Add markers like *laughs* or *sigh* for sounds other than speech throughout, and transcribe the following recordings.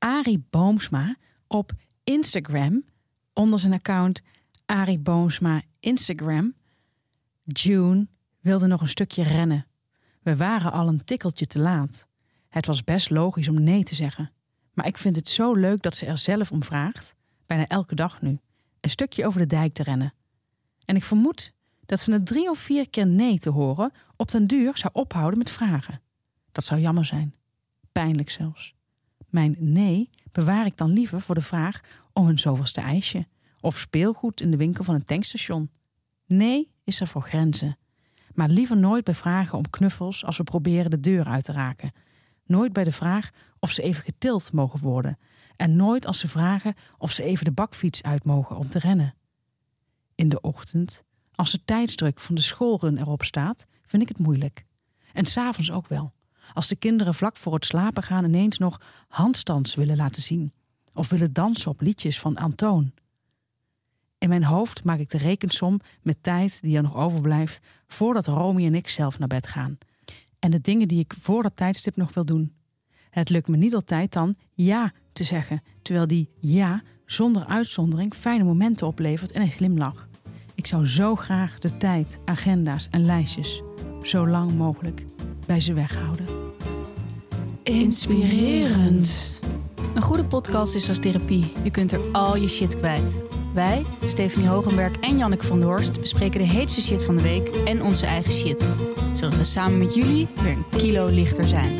Arie Boomsma op Instagram onder zijn account Arie Boomsma Instagram. June wilde nog een stukje rennen. We waren al een tikkeltje te laat. Het was best logisch om nee te zeggen. Maar ik vind het zo leuk dat ze er zelf om vraagt, bijna elke dag nu, een stukje over de dijk te rennen. En ik vermoed dat ze na drie of vier keer nee te horen op den duur zou ophouden met vragen. Dat zou jammer zijn. Pijnlijk zelfs. Mijn nee bewaar ik dan liever voor de vraag om een zoveelste ijsje of speelgoed in de winkel van een tankstation. Nee is er voor grenzen. Maar liever nooit bij vragen om knuffels als we proberen de deur uit te raken. Nooit bij de vraag of ze even getild mogen worden. En nooit als ze vragen of ze even de bakfiets uit mogen om te rennen. In de ochtend, als de tijdsdruk van de schoolrun erop staat, vind ik het moeilijk. En s'avonds ook wel. Als de kinderen vlak voor het slapen gaan ineens nog handstands willen laten zien. Of willen dansen op liedjes van Antoon. In mijn hoofd maak ik de rekensom met tijd die er nog overblijft voordat Romy en ik zelf naar bed gaan. En de dingen die ik voor dat tijdstip nog wil doen. Het lukt me niet altijd dan ja te zeggen, terwijl die ja zonder uitzondering fijne momenten oplevert en een glimlach. Ik zou zo graag de tijd, agenda's en lijstjes zo lang mogelijk bij ze weghouden. Inspirerend. Een goede podcast is als therapie. Je kunt er al je shit kwijt. Wij, Stephanie Hogenberg en Janneke van der Horst, bespreken de heetste shit van de week en onze eigen shit. Zodat we samen met jullie weer een kilo lichter zijn.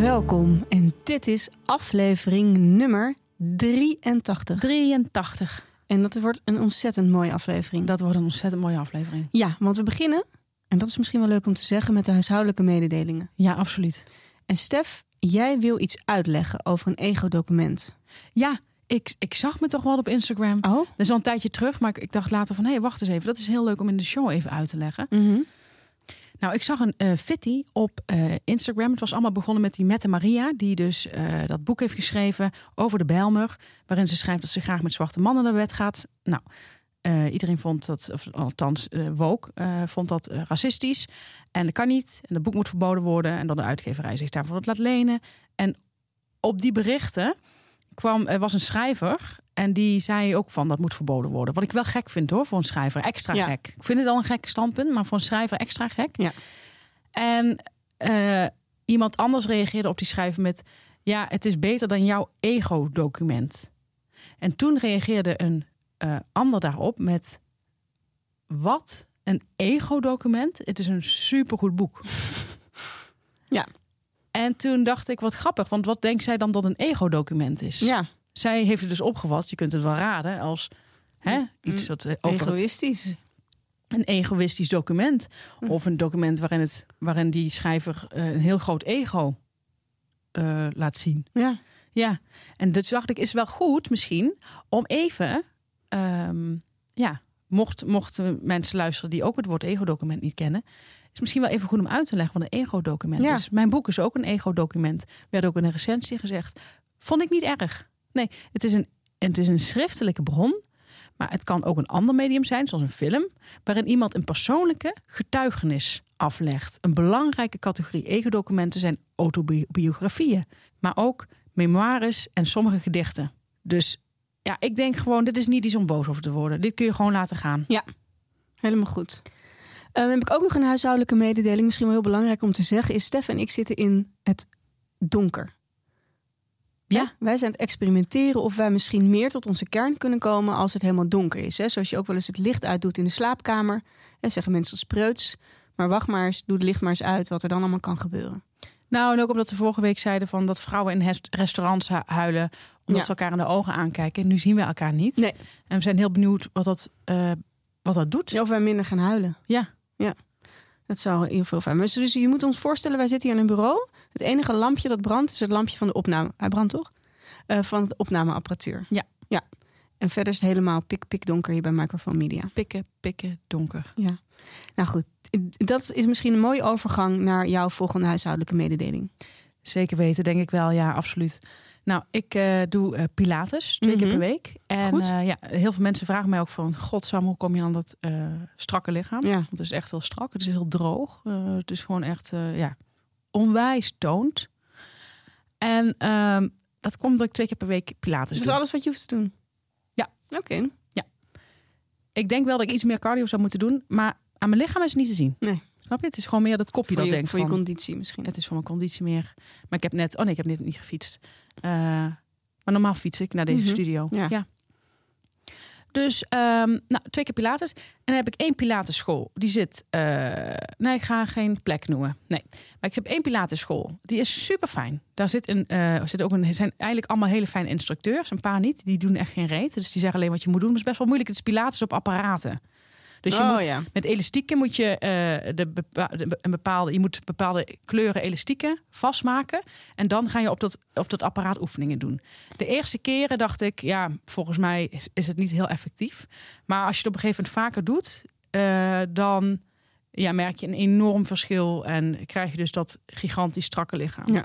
Welkom en dit is aflevering nummer 83. 83. En dat wordt een ontzettend mooie aflevering. Dat wordt een ontzettend mooie aflevering. Ja, want we beginnen, en dat is misschien wel leuk om te zeggen, met de huishoudelijke mededelingen. Ja, absoluut. En Stef, jij wil iets uitleggen over een ego-document. Ja, ik, ik zag me toch wel op Instagram. Oh? Dat is al een tijdje terug, maar ik, ik dacht later van... hé, hey, wacht eens even, dat is heel leuk om in de show even uit te leggen. Mhm. Nou, ik zag een eh fitty op eh, Instagram. Het was allemaal begonnen met die Mette Maria... die dus eh, dat boek heeft geschreven over de Bijlmer... waarin ze schrijft dat ze graag met zwarte mannen naar bed gaat. Nou, eh, iedereen vond dat, of althans uh, Woke, eh, vond dat racistisch. En dat kan niet. En het boek moet verboden worden. En dan de uitgeverij zich daarvoor het laat lenen. En op die berichten kwam, er was een schrijver... En die zei ook van dat moet verboden worden. Wat ik wel gek vind hoor, voor een schrijver. Extra Ja. gek. Ik vind het al een gek standpunt, maar voor een schrijver extra gek. Ja. En iemand anders reageerde op die schrijver met... Ja, het is beter dan jouw ego-document. En toen reageerde een eh, ander daarop met... Wat? Een ego-document? Het is een supergoed boek. *laughs* Ja. En toen dacht ik, wat grappig. Want wat denkt zij dan dat een ego-document is? Ja, Zij heeft het dus opgevat, je kunt het wel raden, als hè, iets wat eh, het, egoïstisch. een egoïstisch document. Hm. Of een document waarin, het, waarin die schrijver eh, een heel groot ego laat zien. Ja. Ja, en dus dacht ik, is wel goed misschien om even, ehm, ja, mocht, mochten mensen luisteren die ook het woord ego-document niet kennen, is misschien wel even goed om uit te leggen wat een ego-document Ja. is. Mijn boek is ook een ego-document. Werd ook in een recensie gezegd. Vond ik niet erg. Nee, het is een, het is een schriftelijke bron, maar het kan ook een ander medium zijn, zoals een film, waarin iemand een persoonlijke getuigenis aflegt. Een belangrijke categorie ego-documenten zijn autobiografieën, maar ook memoires en sommige gedichten. Dus ja, ik denk gewoon, dit is niet iets om boos over te worden. Dit kun je gewoon laten gaan. Ja, helemaal goed. Dan heb ik ook nog een huishoudelijke mededeling. Misschien wel heel belangrijk om te zeggen. Is Stef en ik zitten in het donker. Ja. Wij zijn aan het experimenteren of wij misschien meer tot onze kern kunnen komen als het helemaal donker is. Hè? Zoals je ook wel eens het licht uitdoet in de slaapkamer. En zeggen mensen als preuts. Maar wacht maar eens, doe het licht maar eens uit wat er dan allemaal kan gebeuren. Nou, en ook omdat we vorige week zeiden van dat vrouwen in restaurants hu- huilen omdat Ja. ze elkaar in de ogen aankijken. Nu zien we elkaar niet. Nee. En we zijn heel benieuwd wat dat, eh, wat dat doet. Of wij minder gaan huilen. Ja. Dat zou heel veel fijn. Maar dus je moet ons voorstellen, wij zitten hier in een bureau. Het enige lampje dat brandt is het lampje van de opname. Hij brandt toch? Eh, van de opnameapparatuur. Ja. ja. En verder is het helemaal pik, pik donker hier bij Microphone Media. Pikken, pikken, donker. Ja. Nou goed, dat is misschien een mooie overgang naar jouw volgende huishoudelijke mededeling. Zeker weten, denk ik wel. Ja, absoluut. Nou, ik eh, doe eh, Pilates twee keer Mhm. per week. En eh, ja, heel veel mensen vragen mij ook van... Godsam, hoe kom je aan dat strakke lichaam? Ja. Want het is echt heel strak. Het is heel droog. Het is gewoon echt, ja, onwijs toont. En ehm, dat komt dat ik twee keer per week Pilates Dat is doe. alles wat je hoeft te doen? Ja. Oké. Ik denk wel dat ik iets meer cardio zou moeten doen, maar aan mijn lichaam is het niet te zien. Nee. Snap je? Het is gewoon meer dat kopje Voor, dat je, denkt voor je conditie misschien. het is voor mijn conditie meer. Maar ik heb net, oh nee, ik heb net niet gefietst. Eh, maar normaal fiets ik naar deze Mhm. studio. Ja. Dus ehm, nou, twee keer Pilates. En dan heb ik één Pilatesschool. Die zit. eh, nee, ik ga geen plek noemen. Nee. Maar ik heb één Pilatesschool. Die is super fijn. Daar zit een, eh, zit ook een, zijn eigenlijk allemaal hele fijne instructeurs. Een paar niet. Die doen echt geen reet. Dus die zeggen alleen wat je moet doen. Het is best wel moeilijk. Het is Pilates op apparaten. Dus je oh moet ja. met elastieken moet je eh, de, bepa- de- een bepaalde, je moet bepaalde kleuren elastieken vastmaken. En dan ga je op dat, op dat apparaat oefeningen doen. De eerste keren dacht ik, ja, volgens mij is, is het niet heel effectief. Maar als je het op een gegeven moment vaker doet, eh, dan ja, merk je een enorm verschil. En krijg je dus dat gigantisch strakke lichaam. Ja.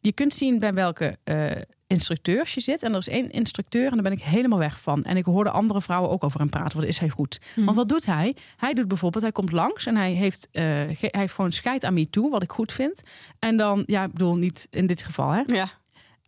Je kunt zien bij welke eh, instructeurs je zit. En er is één instructeur en daar ben ik helemaal weg van. En ik hoorde andere vrouwen ook over hem praten. Wat is hij goed? Want wat doet hij? Hij doet bijvoorbeeld, hij komt langs en hij heeft, eh, hij heeft gewoon scheid aan me toe, wat ik goed vind. En dan, ja, ik bedoel niet in dit geval, hè. ja.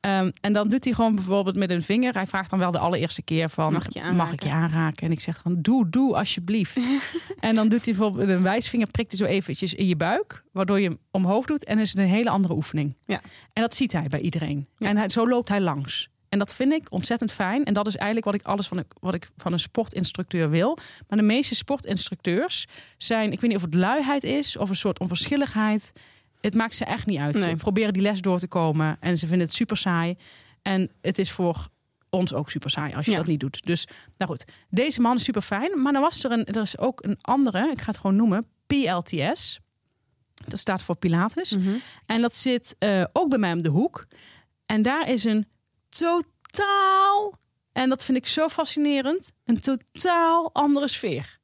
Ehm, en dan doet hij gewoon bijvoorbeeld met een vinger. Hij vraagt dan wel de allereerste keer van, Mag ik je mag aanraken? ik je aanraken? En ik zeg dan, doe, doe alsjeblieft. *laughs* en dan doet hij bijvoorbeeld met een wijsvinger, prikt hij zo eventjes in je buik, waardoor je hem omhoog doet. En is het een hele andere oefening. Ja. En dat ziet hij bij iedereen. Ja. En hij, zo loopt hij langs. En dat vind ik ontzettend fijn. En dat is eigenlijk wat ik alles van, een- wat ik van een sportinstructeur wil. Maar de meeste sportinstructeurs zijn, ik weet niet of het luiheid is of een soort onverschilligheid. Het maakt ze echt niet uit. Nee. Ze proberen die les door te komen en ze vinden het super saai. En het is voor ons ook super saai als je Ja. dat niet doet. Dus nou goed, deze man is super fijn. Maar dan was er een, er is ook een andere, ik ga het gewoon noemen, PLTS. Dat staat voor Pilates. Mhm. En dat zit eh, ook bij mij om de hoek. En daar is een totaal, en dat vind ik zo fascinerend, een totaal andere sfeer.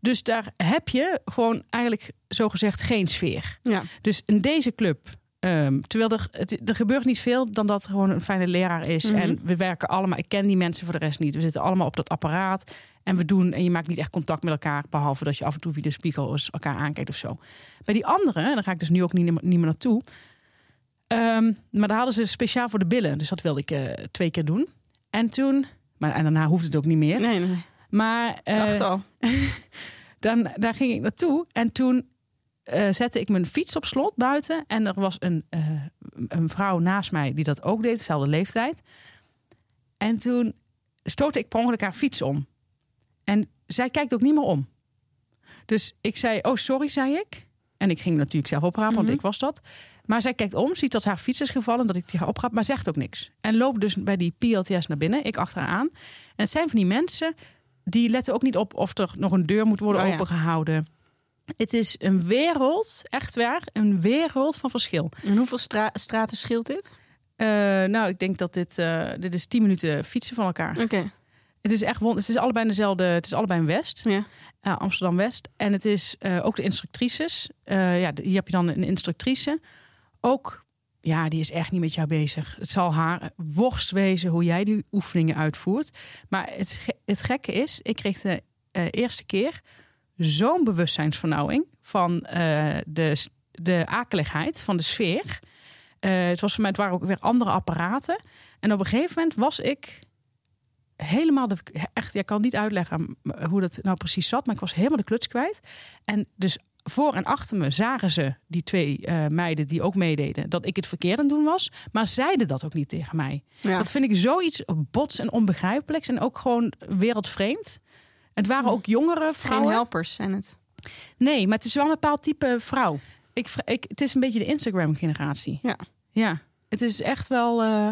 Dus daar heb je gewoon eigenlijk zogezegd geen sfeer. Ja. Dus in deze club, ehm, terwijl er, het, er gebeurt niet veel dan dat er gewoon een fijne leraar is. Mhm. En we werken allemaal, ik ken die mensen voor de rest niet. We zitten allemaal op dat apparaat en we doen, en je maakt niet echt contact met elkaar, behalve dat je af en toe via de spiegel eens elkaar aankijkt of zo. Bij die andere, en daar ga ik dus nu ook niet, niet meer naartoe. Ehm, maar daar hadden ze speciaal voor de billen, dus dat wilde ik eh, twee keer doen. En toen, maar en daarna hoefde het ook niet meer. Nee, nee. Maar eh, al. *laughs* dan, daar ging ik naartoe. En toen eh, zette ik mijn fiets op slot buiten. En er was een, eh, een vrouw naast mij die dat ook deed, dezelfde leeftijd. En toen stootte ik per ongeluk haar fiets om. En zij kijkt ook niet meer om. Dus ik zei, oh sorry, zei ik. En ik ging natuurlijk zelf oprapen, want Mhm. ik was dat. Maar zij kijkt om, ziet dat haar fiets is gevallen, dat ik die ga oprapen, maar zegt ook niks. En loopt dus bij die PLTS naar binnen, ik achter haar aan. En het zijn van die mensen, die letten ook niet op of er nog een deur moet worden Oh ja. opengehouden. Het is een wereld, echt waar, een wereld van verschil. En hoeveel stra- straten scheelt dit? Eh, nou, ik denk dat dit, eh, dit is 10 minuten fietsen van elkaar. Oké. Het is echt Het is allebei dezelfde. Het is allebei in West, Ja. eh, Amsterdam West. En het is ook de instructrices. Ja, hier heb je dan een instructrice. Ook, ja, die is echt niet met jou bezig. Het zal haar worst wezen hoe jij die oefeningen uitvoert. Maar het, het gekke is, ik kreeg de eh, eerste keer zo'n bewustzijnsvernauwing van eh, de, de akeligheid van de sfeer. Eh, het, was het waren ook weer andere apparaten. En op een gegeven moment was ik helemaal de, echt, ik kan niet uitleggen hoe dat nou precies zat, maar ik was helemaal de kluts kwijt. En dus voor en achter me zagen ze, die twee eh, meiden die ook meededen, dat ik het verkeerd aan het doen was, maar zeiden dat ook niet tegen mij. Ja. Dat vind ik zoiets bots en onbegrijpelijks en ook gewoon wereldvreemd. Het waren ook jongere Geen vrouwen. helpers zijn het. Nee, maar het is wel een bepaald type vrouw. Ik, ik, het is een beetje de Instagram-generatie. Ja. Ja, het is echt wel. eh,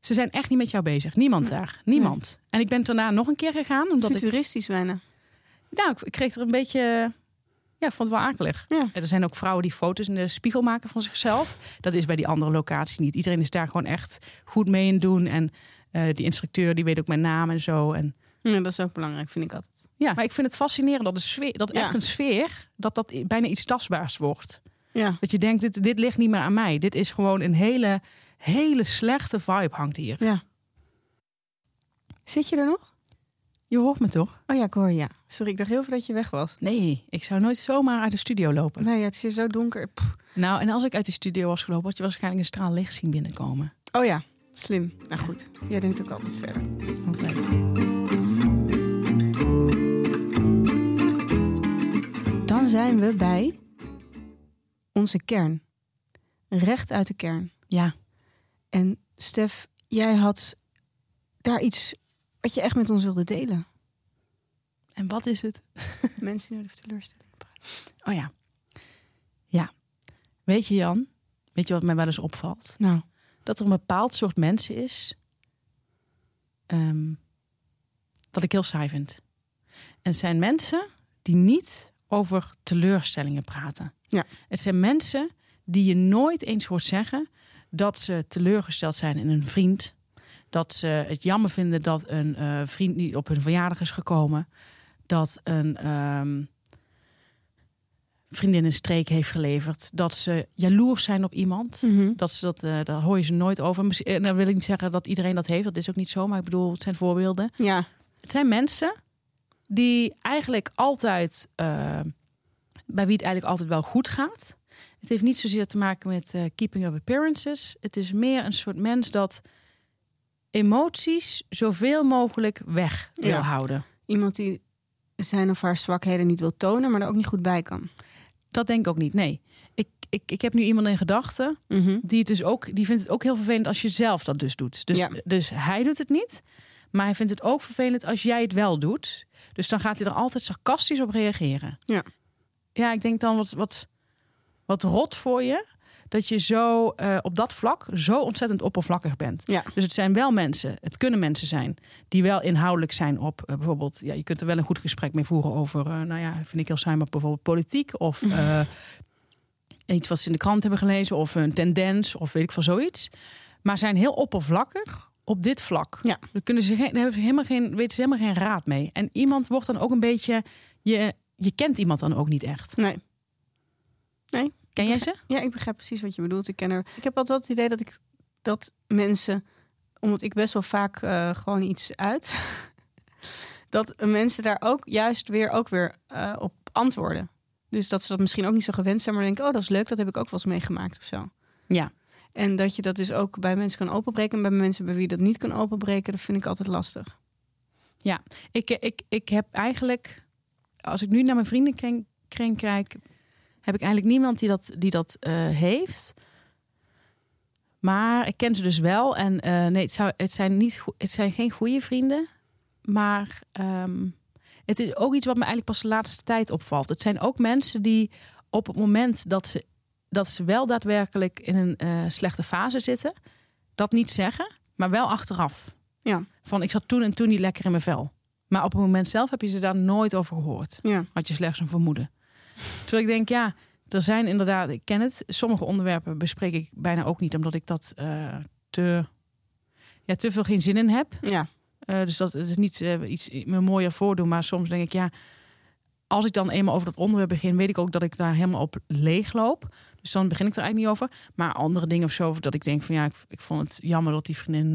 ze zijn echt niet met jou bezig. Niemand daar. Niemand. En ik ben daarna nog een keer gegaan. Omdat ik. Futuristisch bijna. Nou, ik- ik kreeg er een beetje. Ja, ik vond het wel akelig. Ja. Er zijn ook vrouwen die foto's in de spiegel maken van zichzelf. Dat is bij die andere locaties niet. Iedereen is daar gewoon echt goed mee in doen. En eh, die instructeur die weet ook mijn naam en zo. En Ja, dat is ook belangrijk, vind ik altijd. ja, maar ik vind het fascinerend dat, de sfeer, dat Ja. echt een sfeer, dat dat bijna iets tastbaars wordt. Ja. Dat je denkt, dit, dit ligt niet meer aan mij. Dit is gewoon een hele, hele slechte vibe hangt hier. ja. Zit je er nog? Je hoort me toch? Oh ja, ik hoor je, ja. Sorry, ik dacht heel veel dat je weg was. Nee, ik zou nooit zomaar uit de studio lopen. Nee, het is hier zo donker. Pff. Nou, en als ik uit de studio was gelopen, had je waarschijnlijk een straal licht zien binnenkomen. Oh ja, slim. Nou goed, jij denkt ook altijd verder. Oké. Dan zijn we bij onze kern. Recht uit de kern. Ja, En Stef, jij had daar iets wat je echt met ons wilde delen. en wat is het? *laughs* Mensen die de teleurstelling praten. Oh ja. Ja. Weet je Jan, weet je wat mij wel eens opvalt? Nou, Dat er een bepaald soort mensen is ehm, dat ik heel saai vind. En het zijn mensen die niet over teleurstellingen praten. Ja. Het zijn mensen die je nooit eens hoort zeggen dat ze teleurgesteld zijn in een vriend. Dat ze het jammer vinden dat een eh, vriend niet op hun verjaardag is gekomen. Dat een ehm, vriendin een streek heeft geleverd. Dat ze jaloers zijn op iemand. Mhm. Dat ze dat, eh, daar hoor je ze nooit over. En dan wil ik niet zeggen dat iedereen dat heeft. Dat is ook niet zo. Maar ik bedoel, het zijn voorbeelden. ja, Het zijn mensen die eigenlijk altijd, eh, bij wie het eigenlijk altijd wel goed gaat. Het heeft niet zozeer te maken met eh, keeping up appearances. Het is meer een soort mens dat emoties zoveel mogelijk weg wil Ja. houden. iemand die zijn of haar zwakheden niet wil tonen, maar er ook niet goed bij kan. Dat denk ik ook niet. Nee. Ik, ik, ik heb nu iemand in gedachten die het dus ook, die vindt het ook heel vervelend als je zelf dat dus doet. Dus, Ja. dus hij doet het niet, maar hij vindt het ook vervelend als jij het wel doet. Dus dan gaat hij er altijd sarcastisch op reageren. Ja. Ja, ik denk dan wat, wat, wat rot voor je dat je zo eh, op dat vlak zo ontzettend oppervlakkig bent. Ja. Dus het zijn wel mensen, het kunnen mensen zijn die wel inhoudelijk zijn op eh, bijvoorbeeld, ja, je kunt er wel een goed gesprek mee voeren over, eh, nou ja, vind ik heel saai, maar bijvoorbeeld politiek of *laughs* iets wat ze in de krant hebben gelezen of een tendens of weet ik van zoiets. Maar zijn heel oppervlakkig op dit vlak. Ja. Daar, kunnen ze geen, hebben ze helemaal geen, weten ze helemaal geen raad mee. En iemand wordt dan ook een beetje, je, je kent iemand dan ook niet echt. Nee. Ken jij ze? Ja, ik begrijp precies wat je bedoelt. Ik ken er. Ik heb altijd het idee dat ik dat mensen, omdat ik best wel vaak eh, gewoon iets uit, *laughs* dat mensen daar ook juist weer ook weer eh, op antwoorden. Dus dat ze dat misschien ook niet zo gewend zijn, maar denken, oh, dat is leuk, dat heb ik ook wel eens meegemaakt of zo. Ja. En dat je dat dus ook bij mensen kan openbreken. En bij mensen bij wie dat niet kan openbreken, dat vind ik altijd lastig. Ik, ik, ik heb eigenlijk, als ik nu naar mijn vriendenkring kring kijk, heb ik eigenlijk niemand die dat, die dat eh, heeft. Maar ik ken ze dus wel. En eh, nee, het, zou, het, zijn niet, het zijn geen goede vrienden. Maar ehm, het is ook iets wat me eigenlijk pas de laatste tijd opvalt. Het zijn ook mensen die op het moment dat ze, dat ze wel daadwerkelijk in een eh, slechte fase zitten, dat niet zeggen, maar wel achteraf. Ja. Van ik zat toen en toen niet lekker in mijn vel. Maar op het moment zelf heb je ze daar nooit over gehoord. Ja. Had je slechts een vermoeden. Terwijl ik denk, ja, er zijn inderdaad, ik ken het. Sommige onderwerpen bespreek ik bijna ook niet, omdat ik dat eh, te, ja, te veel geen zin in heb. Ja. Eh, dus dat is niet eh, iets me mooier voordoen. Maar soms denk ik, ja, als ik dan eenmaal over dat onderwerp begin, weet ik ook dat ik daar helemaal op leegloop. Dus dan begin ik er eigenlijk niet over. Maar andere dingen of zo, dat ik denk van ja, ik, ik vond het jammer dat die vriendin.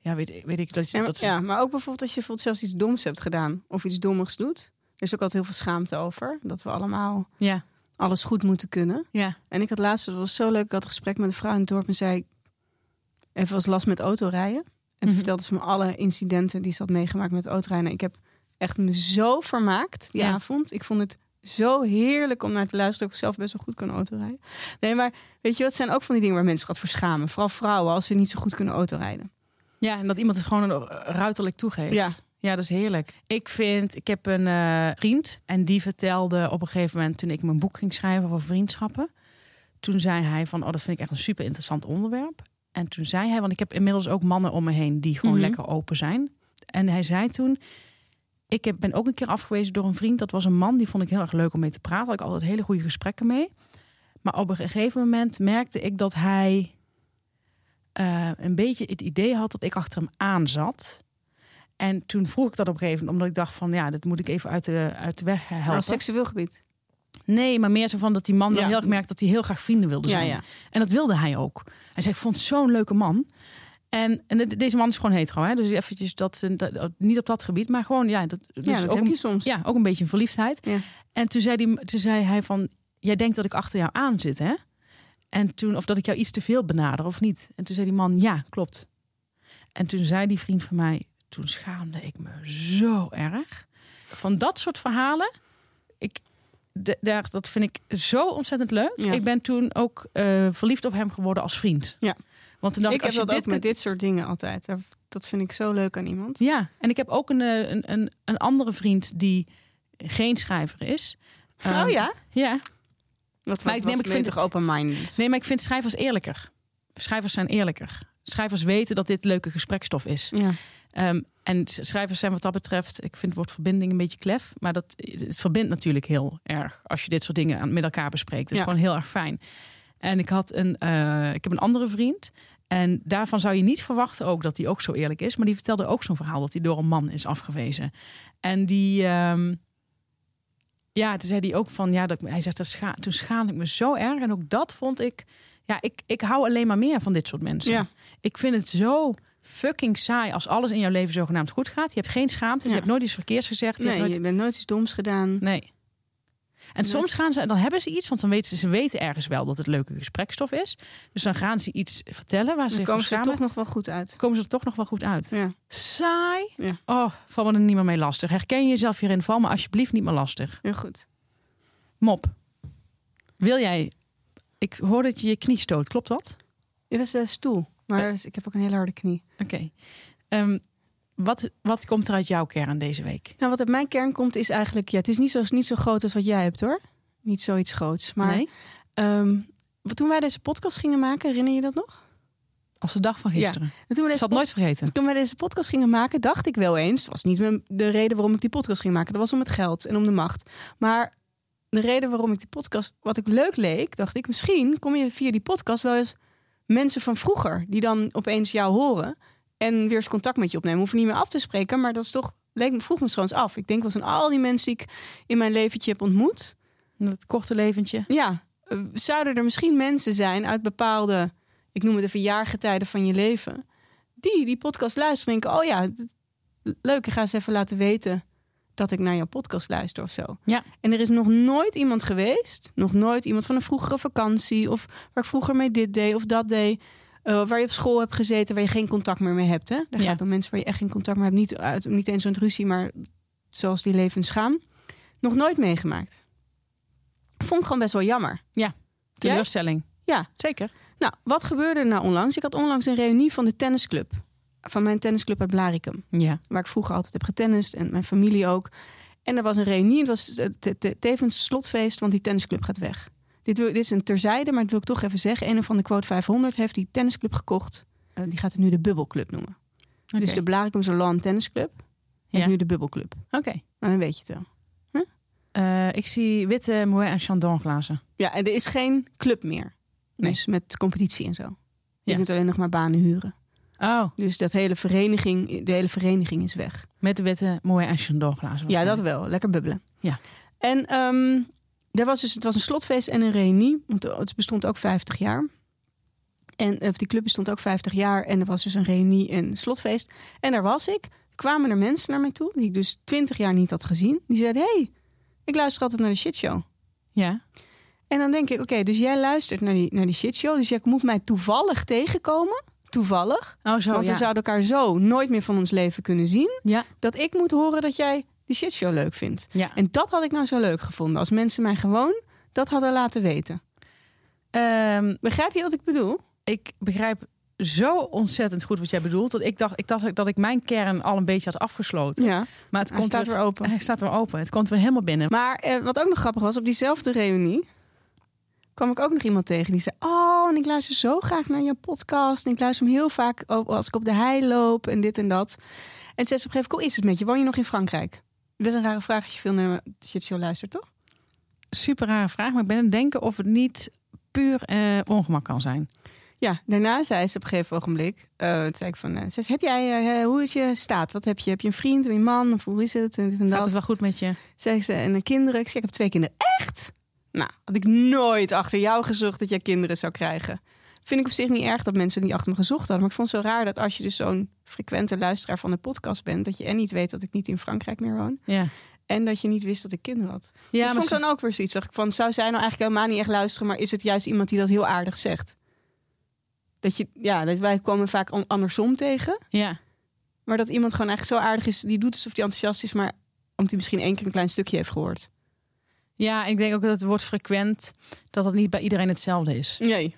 ja, weet, weet ik dat, Ja, maar, dat ze- ja, maar ook bijvoorbeeld als je bijvoorbeeld zelfs iets doms hebt gedaan of iets dommigs doet. Er is ook altijd heel veel schaamte over. Dat we allemaal ja, alles goed moeten kunnen. ja, En ik had laatst, dat was zo leuk, ik had een gesprek met een vrouw in het dorp en zei, even was last met autorijden. En toen Mhm. vertelde ze me alle incidenten die ze had meegemaakt met autorijden. Ik heb echt me zo vermaakt die Ja. avond. Ik vond het zo heerlijk om naar te luisteren. Ik zelf best wel goed kan autorijden. Nee, maar weet je wat, zijn ook van die dingen waar mensen gaat verschamen. Vooral vrouwen als ze niet zo goed kunnen autorijden. ja, en dat iemand het gewoon ruiterlijk toegeeft. Ja. Ja, dat is heerlijk. Ik vind, ik heb een eh, vriend en die vertelde op een gegeven moment toen ik mijn boek ging schrijven over vriendschappen. Toen zei hij van, oh, dat vind ik echt een super interessant onderwerp. En toen zei hij, want ik heb inmiddels ook mannen om me heen die gewoon Mhm. lekker open zijn. En hij zei toen, ik heb, ben ook een keer afgewezen door een vriend. Dat was een man, die vond ik heel erg leuk om mee te praten. Had ik altijd hele goede gesprekken mee. Maar op een gegeven moment merkte ik dat hij eh, een beetje het idee had dat ik achter hem aan zat. En toen vroeg ik dat op een gegeven moment, omdat ik dacht van ja, dat moet ik even uit de, uit de weg helpen. Als seksueel gebied. Nee, maar meer zo van dat die man wel Ja. heel erg merkt dat hij heel graag vrienden wilde Ja, zijn. ja. En dat wilde hij ook. Hij zei, ik vond zo'n leuke man. En, en de- deze man is gewoon hetero, hè? Dus eventjes dat, eh, dat, niet op dat gebied, maar gewoon, ja, dat, dus ja, dat ook, heb je soms. ja, ook een beetje een verliefdheid. Ja. En toen zei, die, toen zei hij van, jij denkt dat ik achter jou aan zit, hè? En toen, of dat ik jou iets te veel benader, of niet? En toen zei die man, ja, klopt. En toen zei die vriend van mij, toen schaamde ik me zo erg. Van dat soort verhalen, ik, de- daar, dat vind ik zo ontzettend leuk. Ja. Ik ben toen ook eh, verliefd op hem geworden als vriend. Ja. Want dacht ik ik, heb dat je ook met dit soort dingen altijd. Dat- vind ik zo leuk aan iemand. Ja, en ik heb ook een, eh, een, een, een andere vriend die geen schrijver is. oh Ehm, ja? Ja. Wat, Maar ik neem- ik vind- toch open-minded? Nee, maar ik vind schrijvers eerlijker. Schrijvers zijn eerlijker. Schrijvers weten dat dit leuke gesprekstof is. Ja. Ehm, en schrijvers zijn wat dat betreft, ik vind het woord verbinding een beetje klef. Maar dat, het verbindt natuurlijk heel erg als je dit soort dingen aan- met elkaar bespreekt. Dat is Ja. gewoon heel erg fijn. En ik, had een, eh, ik heb een andere vriend. En daarvan zou je niet verwachten ook dat hij ook zo eerlijk is. Maar die vertelde ook zo'n verhaal dat hij door een man is afgewezen. En die, ehm, ja, toen zei hij ook van, ja, dat, hij zegt, dat scha toen schaamde ik me zo erg. En ook dat vond ik, ja, ik, ik hou alleen maar meer van dit soort mensen. Ja. Ik vind het zo fucking saai als alles in jouw leven zogenaamd goed gaat. Je hebt geen schaamte, Ja. je hebt nooit iets verkeers gezegd. Je Nee, hebt nooit... je bent nooit iets doms gedaan. nee. En soms gaan ze, dan hebben ze iets, want dan weten ze, ze weten ergens wel dat het leuke gesprekstof is. Dus dan gaan ze iets vertellen waar ze Dan komen ze er toch nog wel goed uit. komen ze er toch nog wel goed uit. Ja. Saai. Ja. Oh, val me er niet meer mee lastig. Herken je jezelf hierin, val me alsjeblieft niet meer lastig. Heel goed. Mop. Wil jij... Ik hoor dat je je knie stoot, klopt dat? Ja, dat is de stoel. Maar ik heb ook een hele harde knie. Oké. Ehm, wat, wat komt er uit jouw kern deze week? Nou, wat uit mijn kern komt is eigenlijk... Ja, het is niet zo, niet zo groot als wat jij hebt, hoor. Niet zoiets groots. Maar nee? ehm, toen wij deze podcast gingen maken, herinner je dat nog? Als de dag van gisteren. En toen we Ik zal het nooit vergeten. Toen wij deze podcast gingen maken, dacht ik wel eens. Het was niet de reden waarom ik die podcast ging maken. Dat was om het geld en om de macht. Maar de reden waarom ik die podcast, wat ik leuk leek, dacht ik, misschien kom je via die podcast wel eens mensen van vroeger die dan opeens jou horen en weer eens contact met je opnemen. Hoeven niet meer af te spreken, maar dat is toch, leek me, vroeg me trouwens af. Ik denk wel eens aan al die mensen die ik in mijn leventje heb ontmoet. Het korte leventje. Ja, eh, zouden er misschien mensen zijn uit bepaalde, ik noem het even jaargetijden van je leven, die die podcast luisteren en denken, oh ja, leuk, ik ga eens even laten weten dat ik naar jouw podcast luister of zo. Ja. En er is nog nooit iemand geweest, nog nooit iemand van een vroegere vakantie of waar ik vroeger mee dit deed of dat deed, eh, waar je op school hebt gezeten, waar je geen contact meer mee hebt. Hè? Daar Ja. gaat om mensen waar je echt geen contact meer hebt, niet, uit, niet eens zo'n ruzie, maar zoals die levens gaan. Nog nooit meegemaakt. Vond ik gewoon best wel jammer. Teleurstelling. Ja. Zeker. Nou, wat gebeurde er nou onlangs? Ik had onlangs een reunie van de tennisclub. Van mijn tennisclub uit Blaricum. Ja. Waar ik vroeger altijd heb getennist en mijn familie ook. En er was een reunie. Het was eh, te- te- tevens slotfeest, want die tennisclub gaat weg. Dit, wil, dit is een terzijde, maar dat wil ik toch even zeggen. Een van de quote 500 heeft die tennisclub gekocht. Eh, die gaat het nu de Bubbelclub noemen. Dus de Blaricum Salon Tennisclub heeft Ja. nu de Bubbelclub. Oké. Nou, dan weet je het wel. Eh, ik zie witte Moët en Chandon glazen. Ja, en er is geen club meer. Nee. Dus met competitie en zo. Je Ja. kunt alleen nog maar banen huren. Oh, Dus dat hele vereniging, de hele vereniging is weg. met de witte Moët en Chandon glazen. Ja, dat wel. Lekker bubbelen. Ja. En ehm er was dus, het was een slotfeest en een reunie. Want het bestond ook 50 jaar. En of die club bestond ook 50 jaar. En er was dus een reunie en een slotfeest. En daar was ik. Kwamen er mensen naar mij toe, die ik dus 20 jaar niet had gezien. Die zeiden, hey, ik luister altijd naar de shitshow. Ja. En dan denk ik, oké, dus jij luistert naar die, naar die shitshow. Dus jij moet mij toevallig tegenkomen. Toevallig. Oh, zo. want ja. we zouden elkaar zo nooit meer van ons leven kunnen zien. Ja. Dat ik moet horen dat jij die shitshow leuk vindt. Ja. En dat had ik nou zo leuk gevonden. Als mensen mij gewoon dat hadden laten weten. Ehm, Begrijp je wat ik bedoel? ik begrijp zo ontzettend goed wat jij bedoelt. Dat ik dacht, ik dacht dat ik mijn kern al een beetje had afgesloten. Ja. Maar het Hij komt staat weer, weer open. Hij staat weer open. Het komt weer helemaal binnen. Maar eh, wat ook nog grappig was, op diezelfde reunie kwam ik ook nog iemand tegen die zei: Oh, en ik luister zo graag naar je podcast. En ik luister hem heel vaak als ik op de hei loop en dit en dat. En zei ze op een gegeven moment: Hoe is het met je? Woon je nog in Frankrijk? Dat is een rare vraag als je veel naar de shitshow luistert, toch? Super rare vraag, maar ik ben aan het denken of het niet puur eh, ongemak kan zijn. Ja, daarna zei ze op een gegeven ogenblik, eh toen zei ik van, eh, zei ze, heb jij, eh, hoe is je staat? Wat heb je? Heb je een vriend, je een man? Of hoe is het? En dit en Gaat dat. het wel goed met je? Zei ze, en een kinderen? Ik zei, ik heb twee kinderen. Echt? Nou, had ik nooit achter jou gezocht dat jij kinderen zou krijgen. vind ik op zich niet erg dat mensen niet achter me gezocht hadden. Maar ik vond het zo raar dat als je dus zo'n frequente luisteraar van de podcast bent, dat je en niet weet dat ik niet in Frankrijk meer woon. Ja. En dat je niet wist dat ik kinderen had. Ja, dat vond maar ik dan ook weer zoiets. Dacht ik van, zou zij nou eigenlijk helemaal niet echt luisteren, maar is het juist iemand die dat heel aardig zegt? Dat je, ja, dat wij komen vaak an- andersom tegen. ja. Maar dat iemand gewoon eigenlijk zo aardig is, die doet alsof die enthousiast is, maar omdat hij misschien één keer een klein stukje heeft gehoord. Ja, ik denk ook dat het woord frequent, dat het niet bij iedereen hetzelfde is. Nee.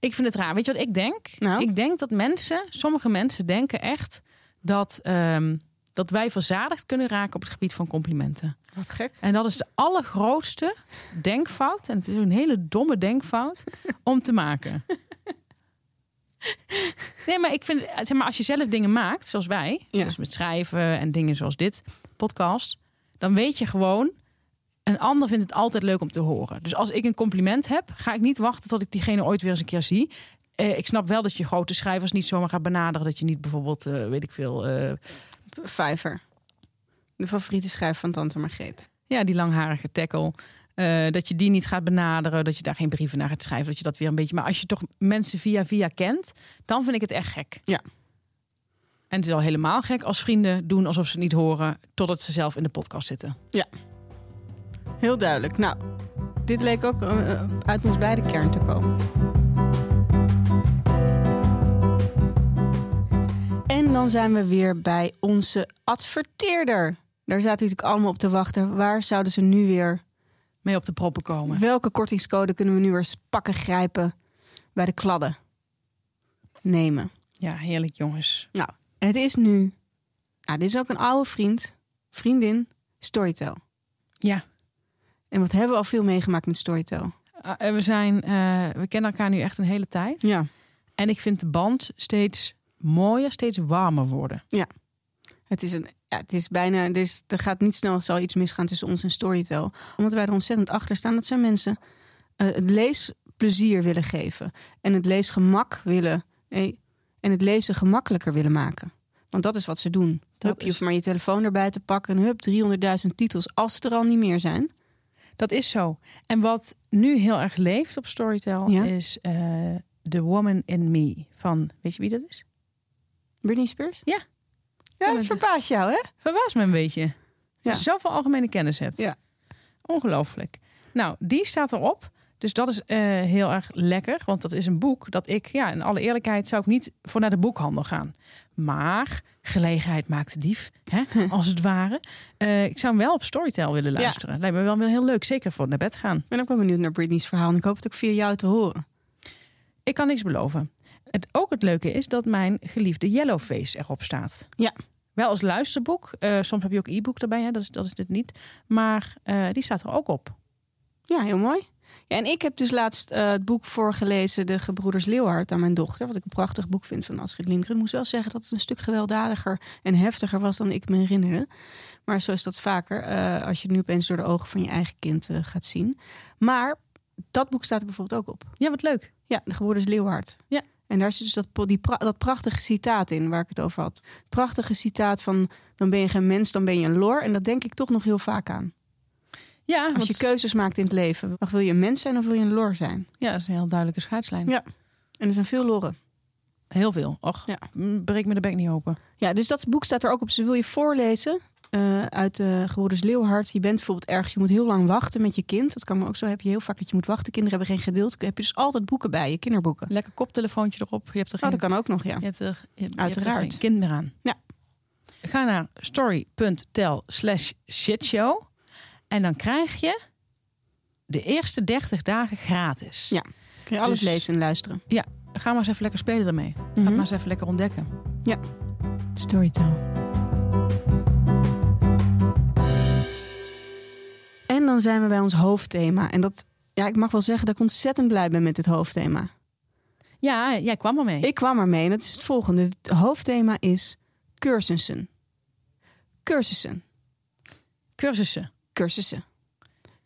Ik vind het raar. Weet je wat ik denk? Nou? Ik denk dat mensen, sommige mensen denken echt dat, ehm, dat wij verzadigd kunnen raken op het gebied van complimenten. Wat gek. En dat is de allergrootste denkfout. En het is een hele domme denkfout *laughs* om te maken. Nee, maar ik vind, zeg maar, als je zelf dingen maakt, zoals wij, Ja. dus met schrijven en dingen zoals dit, podcast, dan weet je gewoon, een ander vindt het altijd leuk om te horen. Dus als ik een compliment heb, ga ik niet wachten tot ik diegene ooit weer eens een keer zie. Eh, ik snap wel dat je grote schrijvers niet zomaar gaat benaderen. Dat je niet bijvoorbeeld, eh, weet ik veel, Vijver. De favoriete schrijver van Tante Margreet. Ja, die langharige tackle. Dat je die niet gaat benaderen, dat je daar geen brieven naar gaat schrijven, dat je dat weer een beetje. Maar als je toch mensen via via kent, dan vind ik het echt gek. Ja. En het is al helemaal gek als vrienden doen alsof ze het niet horen, totdat ze zelf in de podcast zitten. Heel duidelijk. Nou, dit leek ook eh, uit ons beide kern te komen. En dan zijn we weer bij onze adverteerder. Daar zaten natuurlijk allemaal op te wachten. Waar zouden ze nu weer... Mee op de proppen komen. Welke kortingscode kunnen we nu weer eens pakken grijpen bij de kladden? Nemen. Ja, heerlijk jongens. Nou, het is nu... Nou, dit is ook een oude vriend, vriendin, Storytel. Ja. En wat hebben we al veel meegemaakt met Storytel? Eh, we, zijn, eh, we kennen elkaar nu echt een hele tijd. Ja. En ik vind de band steeds mooier, steeds warmer worden. Het is, een, ja, het is bijna, dus er gaat niet snel zal iets misgaan tussen ons en Storytel. Omdat wij er ontzettend achter staan. Dat zijn mensen eh, het leesplezier willen geven. En het leesgemak willen. nee, en het lezen gemakkelijker willen maken. Want dat is wat ze doen. Dat hup, je is- hoeft maar je telefoon erbij te pakken. En hup, 300.000 titels. Als ze er al niet meer zijn. Dat is zo. En wat nu heel erg leeft op Storytel Ja. is eh The Woman in Me van, weet je wie dat is? Britney Spears? Ja. Ja, dat- het verbaast jou, hè? Verbaas me een beetje. Dat Ja. je zoveel algemene kennis hebt. Ja. Ongelooflijk. Nou, die staat erop. Dus dat is eh, heel erg lekker. Want dat is een boek dat ik, ja, in alle eerlijkheid, zou ik niet voor naar de boekhandel gaan. Maar gelegenheid maakt de dief, hè, *laughs* als het ware. Eh, ik zou hem wel op Storytel willen Ja. luisteren. Lijkt me wel heel leuk. Zeker voor naar bed gaan. Ik ben ook wel benieuwd naar Britney's verhaal. En ik hoop het ook via jou te horen. Ik kan niks beloven. Het, ook het leuke is dat mijn geliefde Yellowface erop staat. Ja. Wel als luisterboek. Eh, soms heb je ook e-book erbij, hè? Dat, is, dat is dit niet. Maar die staat er ook op. Ja, heel mooi. Ja, en ik heb dus laatst eh, het boek voorgelezen, De Gebroeders Leeuwhard, aan mijn dochter. Wat ik een prachtig boek vind van Astrid Lindgren. Ik moest wel zeggen dat het een stuk gewelddadiger en heftiger was dan ik me herinnerde. Maar zo is dat vaker eh, als je het nu opeens door de ogen van je eigen kind eh, gaat zien. Maar dat boek staat er bijvoorbeeld ook op. Ja, wat leuk. Ja, De Gebroeders Leeuwhard. Ja. En daar zit dus dat, die pra- dat prachtige citaat in waar ik het over had. Prachtige citaat van dan ben je geen mens, dan ben je een lor. En dat denk ik toch nog heel vaak aan. Ja, Als want- je keuzes maakt in het leven. Of wil je een mens zijn of wil je een lor zijn? Ja, dat is een heel duidelijke scheidslijn. Ja. En er zijn veel lorren. Heel veel. Och, Ja. breek me de bek niet open. Ja, dus dat boek staat er ook op. Ze wil je voorlezen eh, uit de Gebroeders Leeuwhard. Je bent bijvoorbeeld ergens, je moet heel lang wachten met je kind. Dat kan me ook zo. Heb je heel vaak dat je moet wachten. Kinderen hebben geen geduld. Heb je dus altijd boeken bij je, kinderboeken. Lekker koptelefoontje erop. Je hebt er Oh, geen, dat kan ook nog, ja. je hebt er, je, je hebt er Uiteraard. geen kind meer aan. Ja. Ga naar story.tel slash shitshow. En dan krijg je de eerste 30 dagen gratis. Ja. Kun je alles Dus- lezen en luisteren. Ga maar eens even lekker spelen ermee. Ga Mhm. maar eens even lekker ontdekken. Storytel. En dan zijn we bij ons hoofdthema. En dat, ja, ik mag wel zeggen dat ik ontzettend blij ben met dit hoofdthema. Ja, jij kwam ermee. Ik kwam ermee en dat is het volgende. Het hoofdthema is cursussen. Cursussen. Cursussen. Cursussen.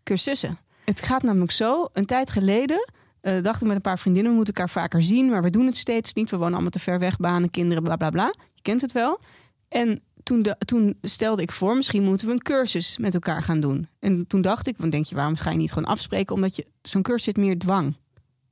Cursussen. Het gaat namelijk zo. Een tijd geleden eh, dacht ik met een paar vriendinnen... we moeten elkaar vaker zien, maar we doen het steeds niet. We wonen allemaal te ver weg, banen, kinderen, bla bla bla. Je kent het wel. En toen, de, toen stelde ik voor, misschien moeten we een cursus met elkaar gaan doen. En toen dacht ik, want denk je, waarom ga je niet gewoon afspreken? Omdat je zo'n cursus zit meer dwang.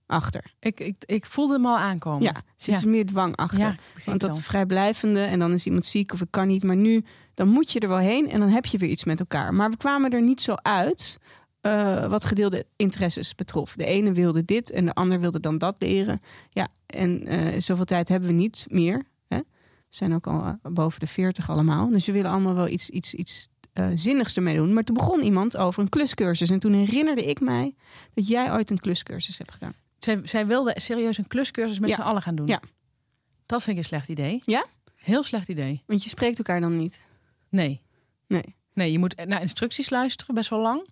Achter. Ik, ik, ik voelde hem al aankomen. Ja, zit Ja. er meer dwang achter. Ja, Want dat vrijblijvende en dan is iemand ziek of ik kan niet. Maar nu, dan moet je er wel heen en dan heb je weer iets met elkaar. Maar we kwamen er niet zo uit eh, wat gedeelde interesses betrof. De ene wilde dit en de ander wilde dan dat leren. Ja, en eh, zoveel tijd hebben we niet meer. Hè? We zijn ook al eh, boven de 40 allemaal. Dus we willen allemaal wel iets, iets, iets zinnigs ermee doen. Maar toen begon iemand over een kluscursus. En toen herinnerde ik mij dat jij ooit een kluscursus hebt gedaan. Zij, zij wilde serieus een kluscursus met Ja. z'n allen gaan doen. Ja. Dat vind ik een slecht idee. Ja? Heel slecht idee. Want je spreekt elkaar dan niet. Nee. Nee. Nee, je moet naar instructies luisteren, best wel lang.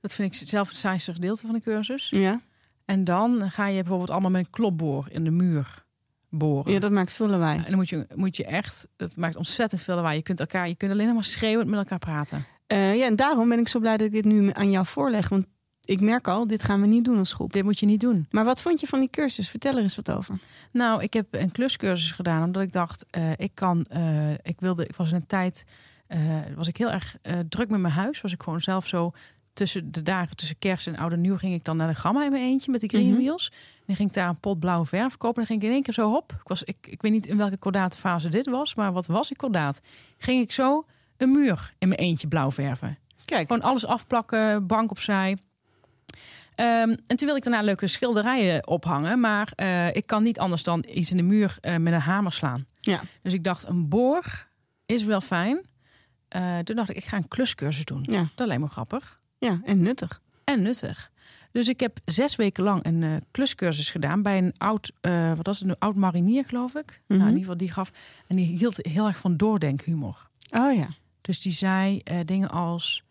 Dat vind ik zelf het saaiste gedeelte van de cursus. Ja? En dan ga je bijvoorbeeld allemaal met een klopboor in de muur boren. Ja, dat maakt veel lawaai. En dan moet je, moet je echt, dat maakt ontzettend veel lawaai. Je kunt elkaar, je kunt alleen maar schreeuwend met elkaar praten. Eh, ja, en daarom ben ik zo blij dat ik dit nu aan jou voorleg. Want ik merk al, dit gaan we niet doen als groep. Dit moet je niet doen. Maar wat vond je van die cursus? Vertel er eens wat over. Nou, ik heb een kluscursus gedaan omdat ik dacht, eh, ik kan, eh, ik wilde, ik was in een tijd, eh, was ik heel erg druk met mijn huis. Was ik gewoon zelf zo tussen de dagen tussen kerst en oud en nieuw ging ik dan naar de gamma in mijn eentje met die green Mhm. wheels. En dan ging ik daar een pot blauwe verf kopen. En dan ging ik in één keer zo hop. Ik, was, ik, ik weet niet in welke kordate fase dit was, maar wat was ik kordaat? Ging ik zo een muur in mijn eentje blauw verven. Kijk, Gewoon alles afplakken, bank opzij. Ehm, en toen wilde ik daarna leuke schilderijen ophangen. Maar eh, ik kan niet anders dan iets in de muur eh, met een hamer slaan. Ja. Dus ik dacht, een boor is wel fijn. Eh, toen dacht ik, ik ga een kluscursus doen. ja, Dat lijkt me grappig. ja, en nuttig. En nuttig. Dus ik heb zes weken lang een kluscursus gedaan bij een oud, wat was het, een oud marinier, geloof ik. Mhm. Nou, in ieder geval die gaf. En die hield heel erg van doordenkhumor. Oh ja. Dus die zei dingen als: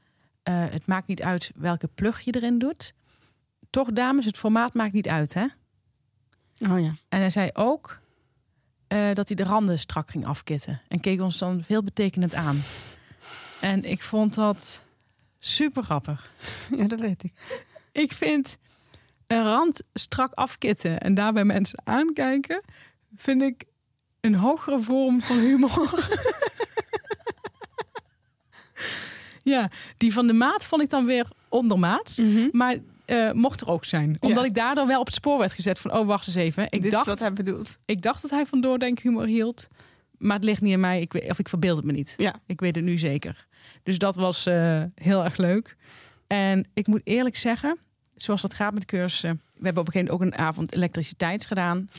Het maakt niet uit welke plug je erin doet. Toch, dames, het formaat maakt niet uit, hè? Oh ja. En hij zei ook eh, dat hij de randen strak ging afkitten. En keek ons dan veel betekenend aan. En ik vond dat super grappig. *laughs* Ja, dat weet ik. Ik vind een rand strak afkitten en daarbij mensen aankijken, vind ik een hogere vorm van humor. *laughs* ja, die van de maat vond ik dan weer ondermaats. Maar eh, mocht er ook zijn. Omdat Ja. ik daardoor wel op het spoor werd gezet van... oh, wacht eens even. Ik, Dit dacht, wat hij bedoelt. ik dacht dat hij van doordenkhumor hield. Maar het ligt niet aan mij. Ik, weet- of ik verbeeld het me niet. Ja. Ik weet het nu zeker. Dus dat was eh, heel erg leuk. En ik moet eerlijk zeggen... zoals dat gaat met cursussen... we hebben op een gegeven moment ook een avond elektriciteits gedaan.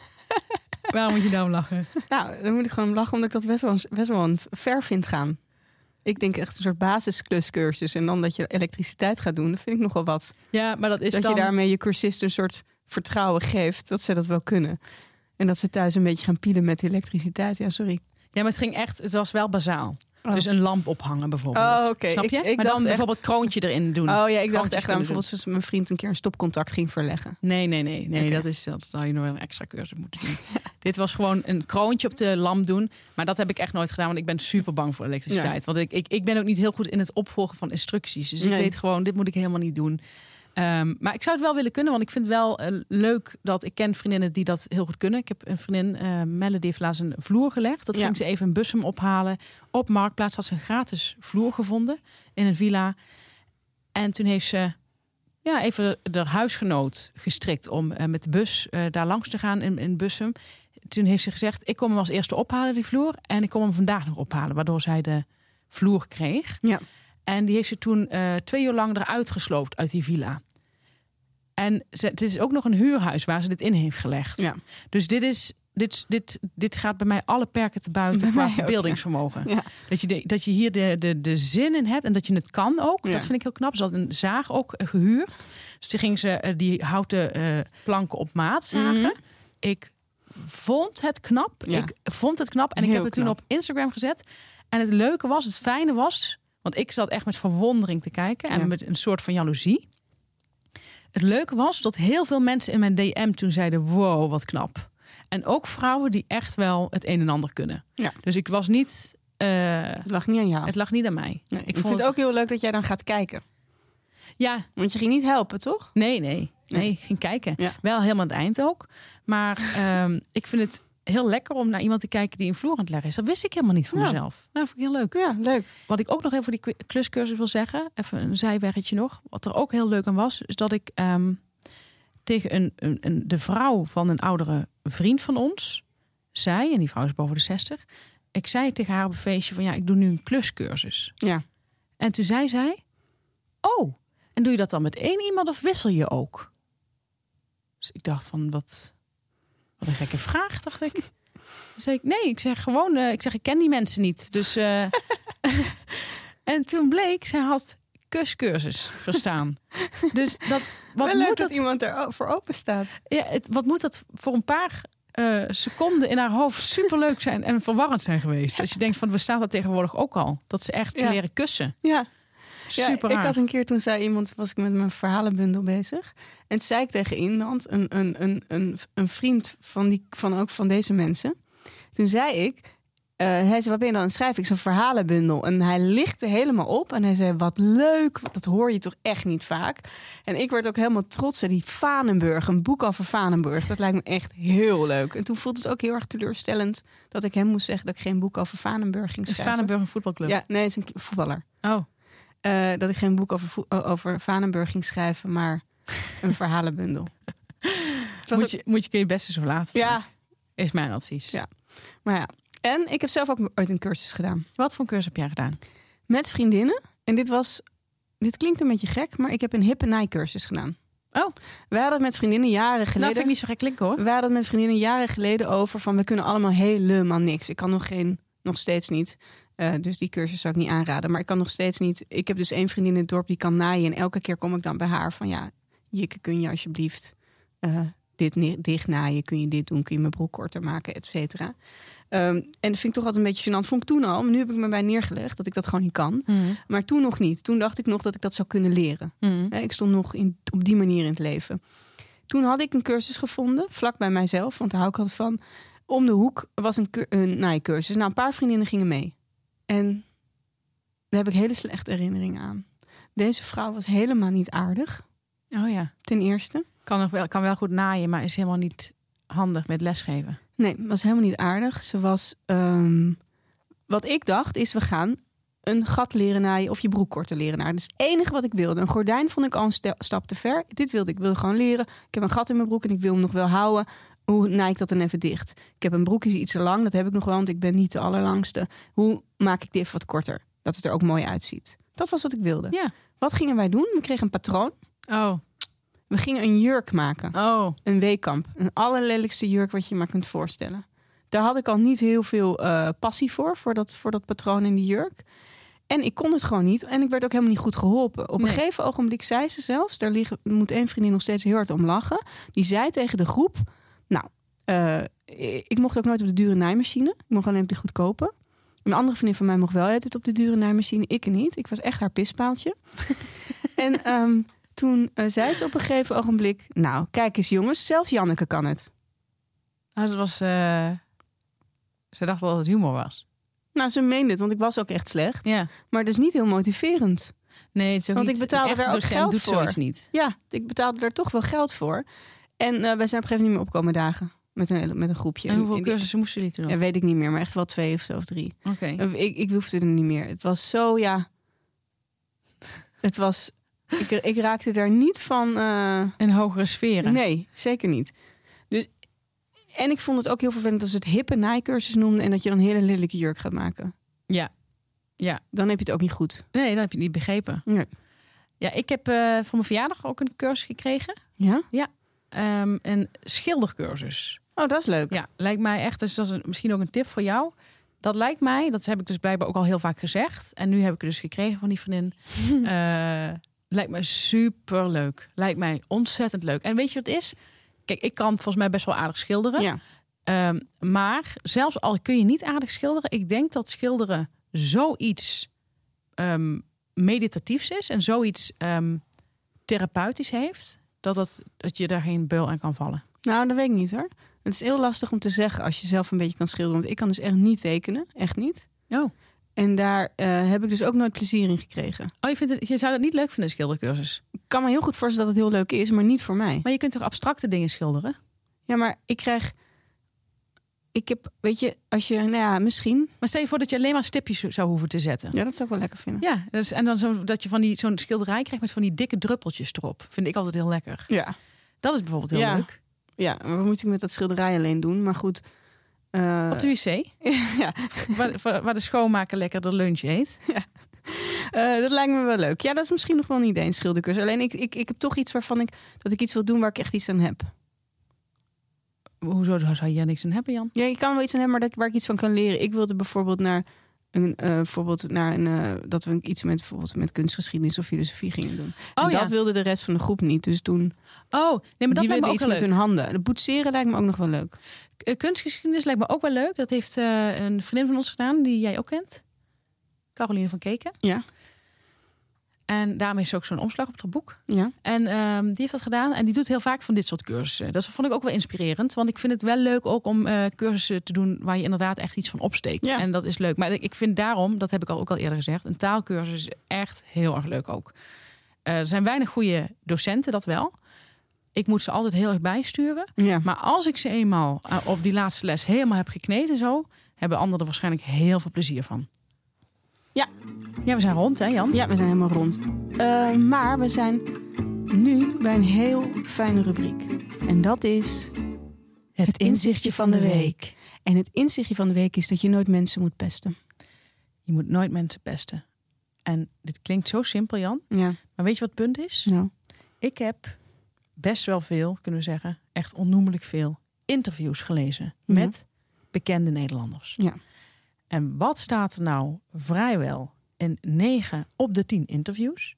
*laughs* Waarom moet je daarom lachen? Nou, dan moet ik gewoon lachen, omdat ik dat best wel, best wel een ver vind gaan. Ik denk echt een soort basiskluscursus. En dan dat je elektriciteit gaat doen, dat vind ik nogal wat. Ja, maar dat is dat dan... je daarmee je cursisten een soort vertrouwen geeft dat ze dat wel kunnen. En dat ze thuis een beetje gaan pielen met elektriciteit. Ja, sorry. Ja, maar het ging echt... Het was wel bazaal. Oh. Dus een lamp ophangen bijvoorbeeld. Oh, oké. Snap je? ik maar dan echt- bijvoorbeeld kroontje erin doen. Oh ja, ik dacht echt aan bijvoorbeeld als mijn vriend een keer een stopcontact ging verleggen. Nee, nee, nee. nee dat, is, dat zou je nog wel een extra cursus moeten doen. *laughs* Dit was gewoon een kroontje op de lamp doen. Maar dat heb ik echt nooit gedaan, want ik ben super bang voor elektriciteit. Want ik, ik, ik ben ook niet heel goed in het opvolgen van instructies. Dus ik weet gewoon, dit moet ik helemaal niet doen. Ehm, maar ik zou het wel willen kunnen, want ik vind het wel eh, leuk dat ik ken vriendinnen die dat heel goed kunnen. Ik heb een vriendin, eh Melle, die heeft laatst een vloer gelegd. Dat Ja. ging ze even een bussum ophalen. Op Marktplaats had ze een gratis vloer gevonden in een villa. En toen heeft ze ja, even de huisgenoot gestrikt om eh, met de bus eh, daar langs te gaan in, in Bussum. Toen heeft ze gezegd, ik kom hem als eerste ophalen, die vloer. En ik kom hem vandaag nog ophalen, waardoor zij de vloer kreeg. Ja. En die heeft ze toen eh, twee uur lang eruit gesloopt uit die villa. En ze, het is ook nog een huurhuis waar ze dit in heeft gelegd. Ja. Dus dit, is, dit, dit, dit gaat bij mij alle perken te buiten qua ja. verbeeldingsvermogen. Ja. Dat, je de, dat je hier de, de, de zin in hebt en dat je het kan ook. Ja. Dat vind ik heel knap. Ze had een zaag ook eh, gehuurd. Dus toen ging ze eh, die houten planken op maat zagen. Mhm. Ik vond het knap. Ja. Ik vond het knap. En ik heb het toen op Instagram gezet. En het leuke was, het fijne was... Want ik zat echt met verwondering te kijken. En Ja. met een soort van jaloezie. Het leuke was dat heel veel mensen in mijn DM toen zeiden... Wow, wat knap. En ook vrouwen die echt wel het een en ander kunnen. Ja. Dus ik was niet... eh, Het lag niet aan jou. het lag niet aan mij. Nee, ik ik, vond vind het ook heel leuk dat jij dan gaat kijken. Ja, Want je ging niet helpen, toch? nee, nee. Nee, ging kijken. Ja. Wel helemaal aan het eind ook. Maar *laughs* ehm, ik vind het heel lekker om naar iemand te kijken die een vloer aan het leggen is. Dat wist ik helemaal niet van Ja. mezelf. Nou, dat vond ik heel leuk. Ja, leuk. Wat ik ook nog even voor die kluscursus wil zeggen, even een zijweggetje nog. Wat er ook heel leuk aan was, is dat ik ehm, tegen een, een, een, de vrouw van een oudere vriend van ons. Zei, en die vrouw is boven de 60. Ik zei tegen haar op een feestje van ja, ik doe nu een kluscursus. Ja. En toen zei zij: Oh, en doe je dat dan met één iemand of wissel je ook? Dus ik dacht van wat, wat een gekke vraag, dacht ik. Zei ik nee, ik zeg gewoon, eh, ik zeg ik ken die mensen niet. Dus eh, *laughs* en toen bleek, zij had kuscursus verstaan. dus dat, wat Wel leuk moet dat dat, iemand er voor open staat. ja, het, wat moet dat voor een paar eh, seconden in haar hoofd superleuk zijn en verwarrend zijn geweest? Als je denkt van, we staan dat tegenwoordig ook al. Dat ze echt Ja. leren kussen. Ja. Super ja, ik had een keer toen zei iemand, was ik met mijn verhalenbundel bezig. En toen zei ik tegen iemand, een, een, een, een, een vriend van, die, van ook van deze mensen. Toen zei ik, eh, hij zei, wat ben je dan aan het schrijven? Ik zo'n verhalenbundel. En hij lichtte helemaal op en hij zei, wat leuk, want dat hoor je toch echt niet vaak. En ik werd ook helemaal trots. Die Vanenburg, een boek over Vanenburg, dat lijkt me echt heel leuk. En toen voelde het ook heel erg teleurstellend dat ik hem moest zeggen dat ik geen boek over Vanenburg ging Is schrijven. Vanenburg een voetbalclub? Ja, nee, het is een voetballer. Oh, Eh, dat ik geen boek over, over Vanenburg ging schrijven, maar een *laughs* verhalenbundel. Moet je, moet je kun je het beste zo laten. ja, Is mijn advies. Ja. maar ja. En ik heb zelf ook ooit een cursus gedaan. Wat voor cursus heb jij gedaan? Met vriendinnen. En dit was, dit klinkt een beetje gek, maar ik heb een hippe naaicursus gedaan. Oh. Wij hadden het met vriendinnen jaren Nou, geleden. vind ik niet zo gek klinken hoor. Wij hadden het met vriendinnen jaren geleden over van we kunnen allemaal helemaal niks. Ik kan nog geen, nog steeds niet. Eh, dus die cursus zou ik niet aanraden. Maar ik kan nog steeds niet. Ik heb dus één vriendin in het dorp die kan naaien. En elke keer kom ik dan bij haar van ja, Jikke, kun je alsjeblieft eh, dit dicht naaien? Kun je dit doen? Kun je mijn broek korter maken? Et cetera. Ehm, en dat vind ik toch altijd een beetje gênant. Vond ik toen al. Maar nu heb ik me bij neergelegd dat ik dat gewoon niet kan. Hmm. Maar toen nog niet. Toen dacht ik nog dat ik dat zou kunnen leren. Hè, Ik stond nog in, op die manier in het leven. Toen had ik een cursus gevonden, vlak bij mijzelf, want daar hou ik altijd van. Om de hoek was een, een naaicursus. Nou, een paar vriendinnen gingen mee. En daar heb ik hele slechte herinneringen aan. Deze vrouw was helemaal niet aardig, Oh ja. ten eerste. Kan, nog wel, kan wel goed naaien, maar is helemaal niet handig met lesgeven. Nee, was helemaal niet aardig. Ze was. ehm, wat ik dacht is: we gaan een gat leren naaien of je broek korter leren naaien. Dat is het enige wat ik wilde. Een gordijn vond ik al een sta- stap te ver. Dit wilde ik. Ik wilde gewoon leren. Ik heb een gat in mijn broek en ik wil hem nog wel houden. Hoe naai ik dat dan even dicht? Ik heb een broekje iets te lang. Dat heb ik nog wel, want ik ben niet de allerlangste. Hoe maak ik dit even wat korter? Dat het er ook mooi uitziet. Dat was wat ik wilde. Ja. Wat gingen wij doen? We kregen een patroon. Oh, We gingen een jurk maken. oh. Een weekamp. Een allerlelijkste jurk wat je maar kunt voorstellen. Daar had ik al niet heel veel eh, passie voor, voor dat, voor dat patroon in die jurk. En ik kon het gewoon niet. En ik werd ook helemaal niet goed geholpen. Op Nee. een gegeven ogenblik zei ze zelfs... daar liggen, moet één vriendin nog steeds heel hard om lachen. Die zei tegen de groep... Nou, eh, ik mocht ook nooit op de dure naaimachine. Ik mocht alleen op de goedkope. Een andere vriendin van mij mocht wel altijd op de dure naaimachine. Ik niet. Ik was echt haar pispaaltje. *laughs* en ehm, toen eh, zei ze op een gegeven ogenblik... Nou, kijk eens jongens, zelfs Janneke kan het. Oh, dat was... eh, Ze dacht dat het humor was. Nou, ze meende het, want ik was ook echt slecht. Ja. Maar dat is niet heel motiverend. Nee, het is ook Want niet... ik betaalde daar ook geld doet voor. zoiets niet. Ja, ik betaalde daar toch wel geld voor. En eh, wij zijn op een gegeven moment niet meer opkomen dagen. Met een, met een groepje. En hoeveel En- cursussen moesten jullie toen Ja, doen? weet ik niet meer, maar echt wel twee of zo of drie. Oké. Ik, ik hoefde er niet meer. Het was zo, ja... Het was... Ik, ik raakte daar niet van... eh, In hogere sferen. Nee, zeker niet. Dus, en ik vond het ook heel vervelend als ze het hippe naaicursus noemden... en dat je dan een hele lelijke jurk gaat maken. Ja. Ja. Dan heb je het ook niet goed. Nee, dat heb je niet begrepen. Nee. Ja, ik heb eh, voor mijn verjaardag ook een cursus gekregen. Ja? Ehm, een schildercursus. Oh, dat is leuk. Ja, lijkt mij echt, dus dat is een- misschien ook een tip voor jou. Dat lijkt mij, dat heb ik dus blijkbaar ook al heel vaak gezegd. En nu heb ik het dus gekregen van die vriendin. *laughs* Eh, lijkt mij super leuk. Lijkt mij ontzettend leuk. En weet je wat het is? Kijk, ik kan volgens mij best wel aardig schilderen. Ja. Ehm, maar zelfs al kun je niet aardig schilderen, ik denk dat schilderen zoiets ehm, meditatiefs is en zoiets therapeutisch heeft, dat, dat, dat je daar geen beul aan kan vallen. Nou, dat weet ik niet hoor. Het is heel lastig om te zeggen als je zelf een beetje kan schilderen. Want ik kan dus echt niet tekenen. Echt niet. Oh. En daar eh, heb ik dus ook nooit plezier in gekregen. Oh, je, vindt het, je zou dat niet leuk vinden, een schildercursus. Ik kan me heel goed voorstellen dat het heel leuk is, maar niet voor mij. Maar je kunt toch abstracte dingen schilderen? Ja, maar ik krijg... Ik heb, weet je, als je, nou ja, misschien. Maar stel je voor dat je alleen maar stipjes zou hoeven te zetten. Ja, dat zou ik wel lekker vinden. Ja, dus, en dan zo, dat je van die, zo'n schilderij krijgt met van die dikke druppeltjes erop. Vind ik altijd heel lekker. Ja. Dat is bijvoorbeeld heel Ja. leuk. Ja, maar wat moet ik met dat schilderij alleen doen? Maar goed. eh, Op de wc, *laughs* ja, waar, waar waar de schoonmaker lekker de lunch eet. *laughs* eh, dat lijkt me wel leuk. Ja, dat is misschien nog wel een idee, een schildercursus. Alleen ik, ik, ik heb toch iets waarvan ik dat ik iets wil doen waar ik echt iets aan heb. Hoezo zou je er niks aan hebben, Jan? Ja, je kan wel iets aan hebben, maar dat, waar ik iets van kan leren. Ik wilde bijvoorbeeld naar een, eh, bijvoorbeeld naar een, eh, dat we iets met bijvoorbeeld met kunstgeschiedenis of filosofie gingen doen. Oh en ja. dat wilde de rest van de groep niet. Dus toen Oh, nee, maar dat lijkt me ook iets wel met leuk. hun handen. De boetseren lijkt me ook nog wel leuk. Eh, Kunstgeschiedenis lijkt me ook wel leuk. Dat heeft een vriendin van ons gedaan, die jij ook kent. Caroline van Keken. Ja. En daarmee is ook zo'n omslag op het boek. Ja. En ehm, die heeft dat gedaan. En die doet heel vaak van dit soort cursussen. Dat vond ik ook wel inspirerend. Want ik vind het wel leuk ook om eh, cursussen te doen... waar je inderdaad echt iets van opsteekt. Ja. En dat is leuk. Maar ik vind daarom, dat heb ik al ook al eerder gezegd... een taalkursus is echt heel erg leuk ook. Eh, er zijn weinig goede docenten, dat wel. Ik moet ze altijd heel erg bijsturen. Ja. Maar als ik ze eenmaal eh, op die laatste les helemaal heb gekneten zo... hebben anderen er waarschijnlijk heel veel plezier van. Ja. Ja, we zijn rond hè Jan? Ja, we zijn helemaal rond. Eh, maar we zijn nu bij een heel fijne rubriek. En dat is het inzichtje van de week. En het inzichtje van de week is dat je nooit mensen moet pesten. Je moet nooit mensen pesten. En dit klinkt zo simpel, Jan. Ja, Maar weet je wat het punt is? nou. Ik heb best wel veel, kunnen we zeggen, echt onnoemelijk veel interviews gelezen Ja. met bekende Nederlanders. Ja. En wat staat er nou vrijwel in 9 op de 10 interviews?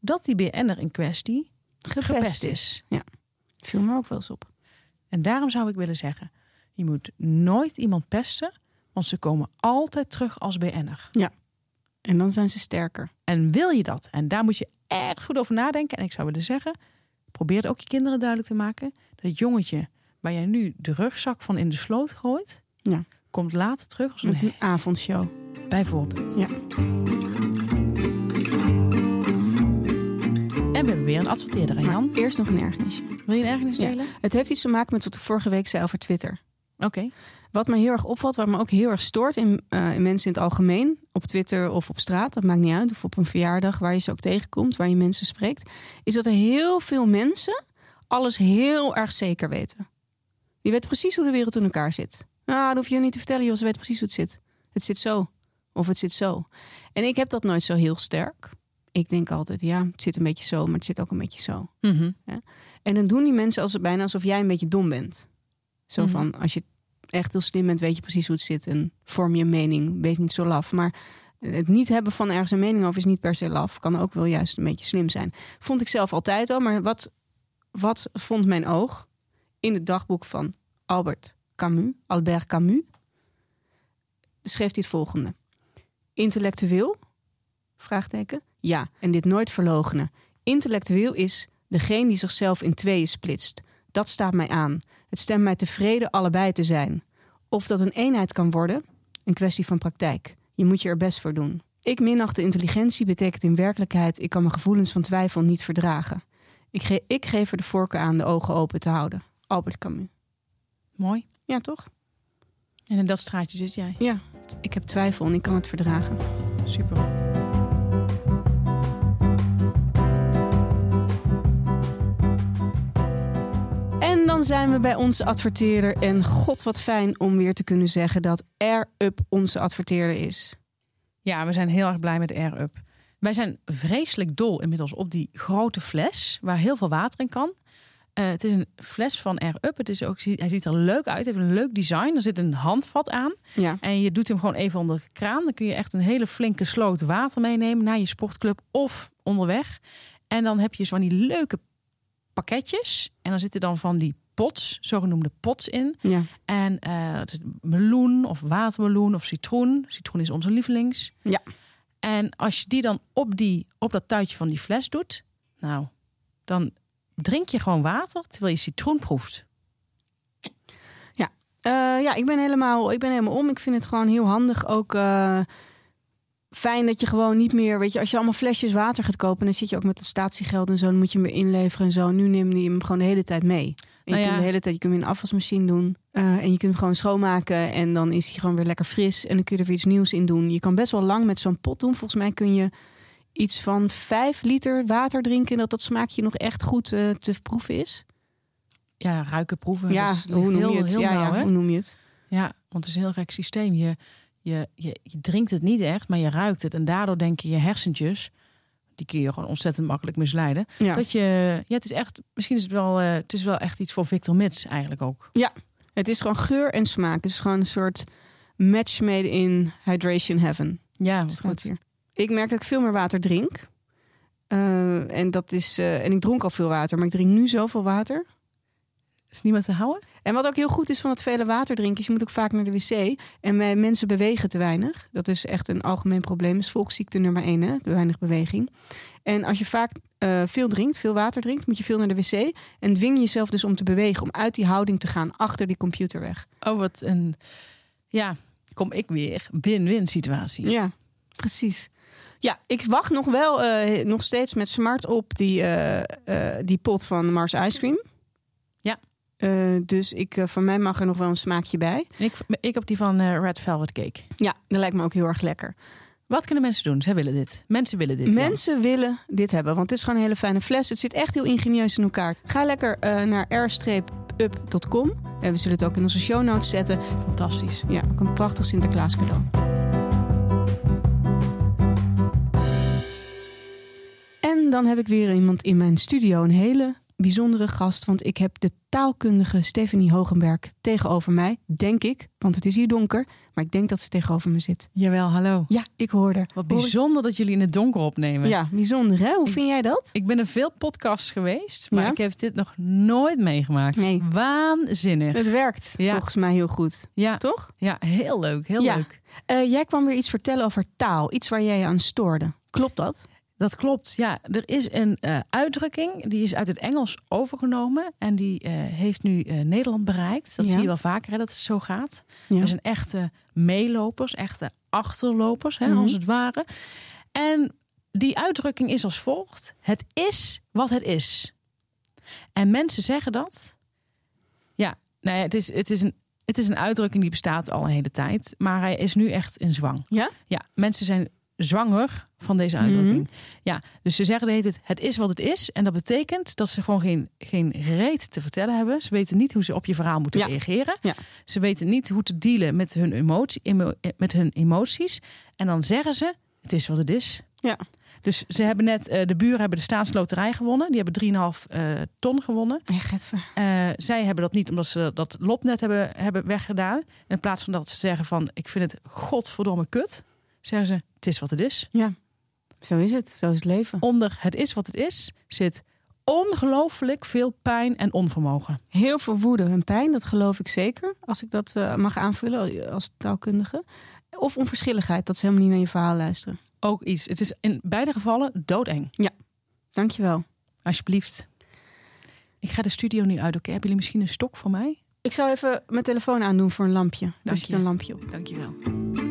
Dat die BN'er in kwestie gepest is. Viel me ook wel eens op. En daarom zou ik willen zeggen, je moet nooit iemand pesten, want ze komen altijd terug als BN'er. En dan zijn ze sterker. En wil je dat? En daar moet je echt goed over nadenken. En ik zou willen zeggen, probeer het ook je kinderen duidelijk te maken. Dat jongetje waar jij nu de rugzak van in de sloot gooit, Ja. Komt later terug als Met een avondshow. bijvoorbeeld. Ja. En we hebben weer een adverteerder, Jan. Eerst nog een ergernisje. Wil je een ergernis Ja. delen? Het heeft iets te maken met wat ik vorige week zei over Twitter. Oké. Wat me heel erg opvalt, wat me ook heel erg stoort in, eh, in mensen in het algemeen, op Twitter of op straat, dat maakt niet uit, of op een verjaardag waar je ze ook tegenkomt, waar je mensen spreekt, is dat er heel veel mensen alles heel erg zeker weten. Die weten precies hoe de wereld in elkaar zit. Nou, dat hoef je je niet te vertellen, joh, ze weten precies hoe het zit. Het zit zo. Of het zit zo. En ik heb dat nooit zo heel sterk. Ik denk altijd, ja, het zit een beetje zo, maar het zit ook een beetje zo. Mhm. En dan doen die mensen als, bijna alsof jij een beetje dom bent. Zo Mhm. van, als je echt heel slim bent, weet je precies hoe het zit. En vorm je mening, wees niet zo laf. Maar het niet hebben van ergens een mening over is niet per se laf. Kan ook wel juist een beetje slim zijn. Vond ik zelf altijd al. Maar wat, wat vond mijn oog in het dagboek van Albert Camus, Albert Camus? Schreef hij het volgende. Intellectueel? Vraagteken. Ja, en dit nooit verlogenen. Intellectueel is degene die zichzelf in tweeën splitst. Dat staat mij aan. Het stemt mij tevreden allebei te zijn. Of dat een eenheid kan worden, een kwestie van praktijk. Je moet je er best voor doen. Ik minacht de intelligentie betekent in werkelijkheid... ik kan mijn gevoelens van twijfel niet verdragen. Ik, ik geef er de voorkeur aan de ogen open te houden. Albert Camus. Mooi. Ja, toch? En in dat straatje zit jij. Ja. Ik heb twijfel en ik kan het verdragen. Super. En dan zijn we bij onze adverteerder. En god, wat fijn om weer te kunnen zeggen dat Air-Up onze adverteerder is. Ja, we zijn heel erg blij met Air Up. Wij zijn vreselijk dol inmiddels op die grote fles waar heel veel water in kan. Eh, het is een fles van Air Up. Het is ook, hij ziet er leuk uit. Hij heeft een leuk design. Er zit een handvat aan. Ja. En je doet hem gewoon even onder de kraan. Dan kun je echt een hele flinke sloot water meenemen naar je sportclub of onderweg. En dan heb je zo van die leuke pakketjes. En dan zitten dan van die pots, zogenoemde pots in. Ja. En eh het is meloen of watermeloen of citroen. Citroen is onze lievelings. Ja. En als je die dan op, die, op dat tuitje van die fles doet, nou, dan drink je gewoon water terwijl je citroen proeft. Eh, ja, ik ben, helemaal, ik ben helemaal om. Ik vind het gewoon heel handig. Ook eh, fijn dat je gewoon niet meer... Weet je, als je allemaal flesjes water gaat kopen... dan zit je ook met het statiegeld en zo. Dan moet je hem weer inleveren en zo. Nu neem je hem gewoon de hele tijd mee. En je Nou ja. kunt de hele tijd je kunt hem in een afwasmachine doen. Eh, en je kunt hem gewoon schoonmaken. En dan is hij gewoon weer lekker fris. En dan kun je er weer iets nieuws in doen. Je kan best wel lang met zo'n pot doen. Volgens mij kun je iets van vijf liter water drinken... en dat dat smaakje nog echt goed eh, te proeven is. ja, ruiken, proeven. Ja, ligt hoe noem heel, je het? heel ja, nauw, ja, hoe noem je het? Ja, want het is een heel gek systeem. Je, je, je, je drinkt het niet echt, maar je ruikt het. En daardoor denken je hersentjes, die kun je gewoon ontzettend makkelijk misleiden. Ja. Dat je, ja, het is echt, misschien is het wel, eh, het is wel echt iets voor Victor Mits eigenlijk ook. Het is gewoon geur en smaak. Het is gewoon een soort match made in hydration heaven. Ja, wat goed. hier. Ik merk dat ik veel meer water drink. Eh, en dat is. eh, en ik dronk al veel water, maar ik drink nu zoveel water. Is niemand te houden? En wat ook heel goed is van het vele water drinken, is je moet ook vaak naar de wc. En mensen bewegen te weinig. Dat is echt een algemeen probleem. Dat is volksziekte nummer één, hè? De weinig beweging. En als je vaak eh, veel drinkt, veel water drinkt, moet je veel naar de wc. En dwing jezelf dus om te bewegen, om uit die houding te gaan, achter die computer weg. Oh, wat een, ja, kom ik weer. Win-win situatie. Ja, precies. Ja, ik wacht nog wel eh, nog steeds met smart op die, eh, eh, die pot van Mars Ice Cream. Ja. Dus ik, van mij mag er nog wel een smaakje bij. Ik, ik heb die van Red Velvet Cake. Ja, dat lijkt me ook heel erg lekker. Wat kunnen mensen doen? Zij willen dit. Mensen willen dit. Mensen willen dit hebben, want het is gewoon een hele fijne fles. Het zit echt heel ingenieus in elkaar. Ga lekker naar r-up.com. En we zullen het ook in onze show notes zetten. Fantastisch. Ja, ook een prachtig Sinterklaas cadeau. En dan heb ik weer iemand in mijn studio, een hele bijzondere gast. Want ik heb de taalkundige Stephanie Hogenberg tegenover mij, denk ik. Want het is hier donker, maar ik denk dat ze tegenover me zit. Jawel, hallo. Ja, ik hoorde. Wat bijzonder dat jullie in het donker opnemen. Ja, bijzonder hè? Hoe vind jij dat? Ik ben in veel podcasts geweest, maar Ja? ik heb dit nog nooit meegemaakt. Nee. Waanzinnig. Het werkt Ja. volgens mij heel goed, Ja, toch? ja heel leuk. Heel Ja. leuk. Eh, jij kwam weer iets vertellen over taal. Iets waar jij je aan stoorde. Klopt dat? Dat klopt. Ja, er is een eh, uitdrukking die is uit het Engels overgenomen en die eh, heeft nu eh, Nederland bereikt. Dat Ja. zie je wel vaker hè, dat het zo gaat. Ja. Er zijn echte meelopers, echte achterlopers, hè, Mhm. als het ware. En die uitdrukking is als volgt: Het is wat het is. En mensen zeggen dat. Ja, nou ja, het, is, het, is een, het is een uitdrukking die bestaat al een hele tijd, maar hij is nu echt in zwang. Ja? Ja, mensen zijn zwanger van deze uitdrukking. Ja, dus ze zeggen hele tijd, het is wat het is. En dat betekent dat ze gewoon geen, geen reet te vertellen hebben. Ze weten niet hoe ze op je verhaal moeten Ja. reageren. Ja. Ze weten niet hoe te dealen met hun, emotie, emo- met hun emoties. En dan zeggen ze, het is wat het is. Ja. Dus ze hebben net, eh, de buren hebben de staatsloterij gewonnen. Die hebben 3,5 eh, ton gewonnen. Eh, zij hebben dat niet omdat ze dat lot net hebben, hebben weggedaan. In plaats van dat ze zeggen van, ik vind het godverdomme kut. Zeggen ze, het is wat het is. Ja, zo is het. Zo is het leven. Onder het is wat het is zit ongelooflijk veel pijn en onvermogen. Heel veel woede en pijn, dat geloof ik zeker. Als ik dat eh, mag aanvullen als taalkundige. Of onverschilligheid, dat ze helemaal niet naar je verhaal luisteren. Ook iets. Het is in beide gevallen doodeng. Dankjewel. Alsjeblieft. Ik ga de studio nu uit. Oké, hebben jullie misschien een stok voor mij? Ik zou even mijn telefoon aandoen voor een lampje. Daar zit een lampje op. Dankjewel.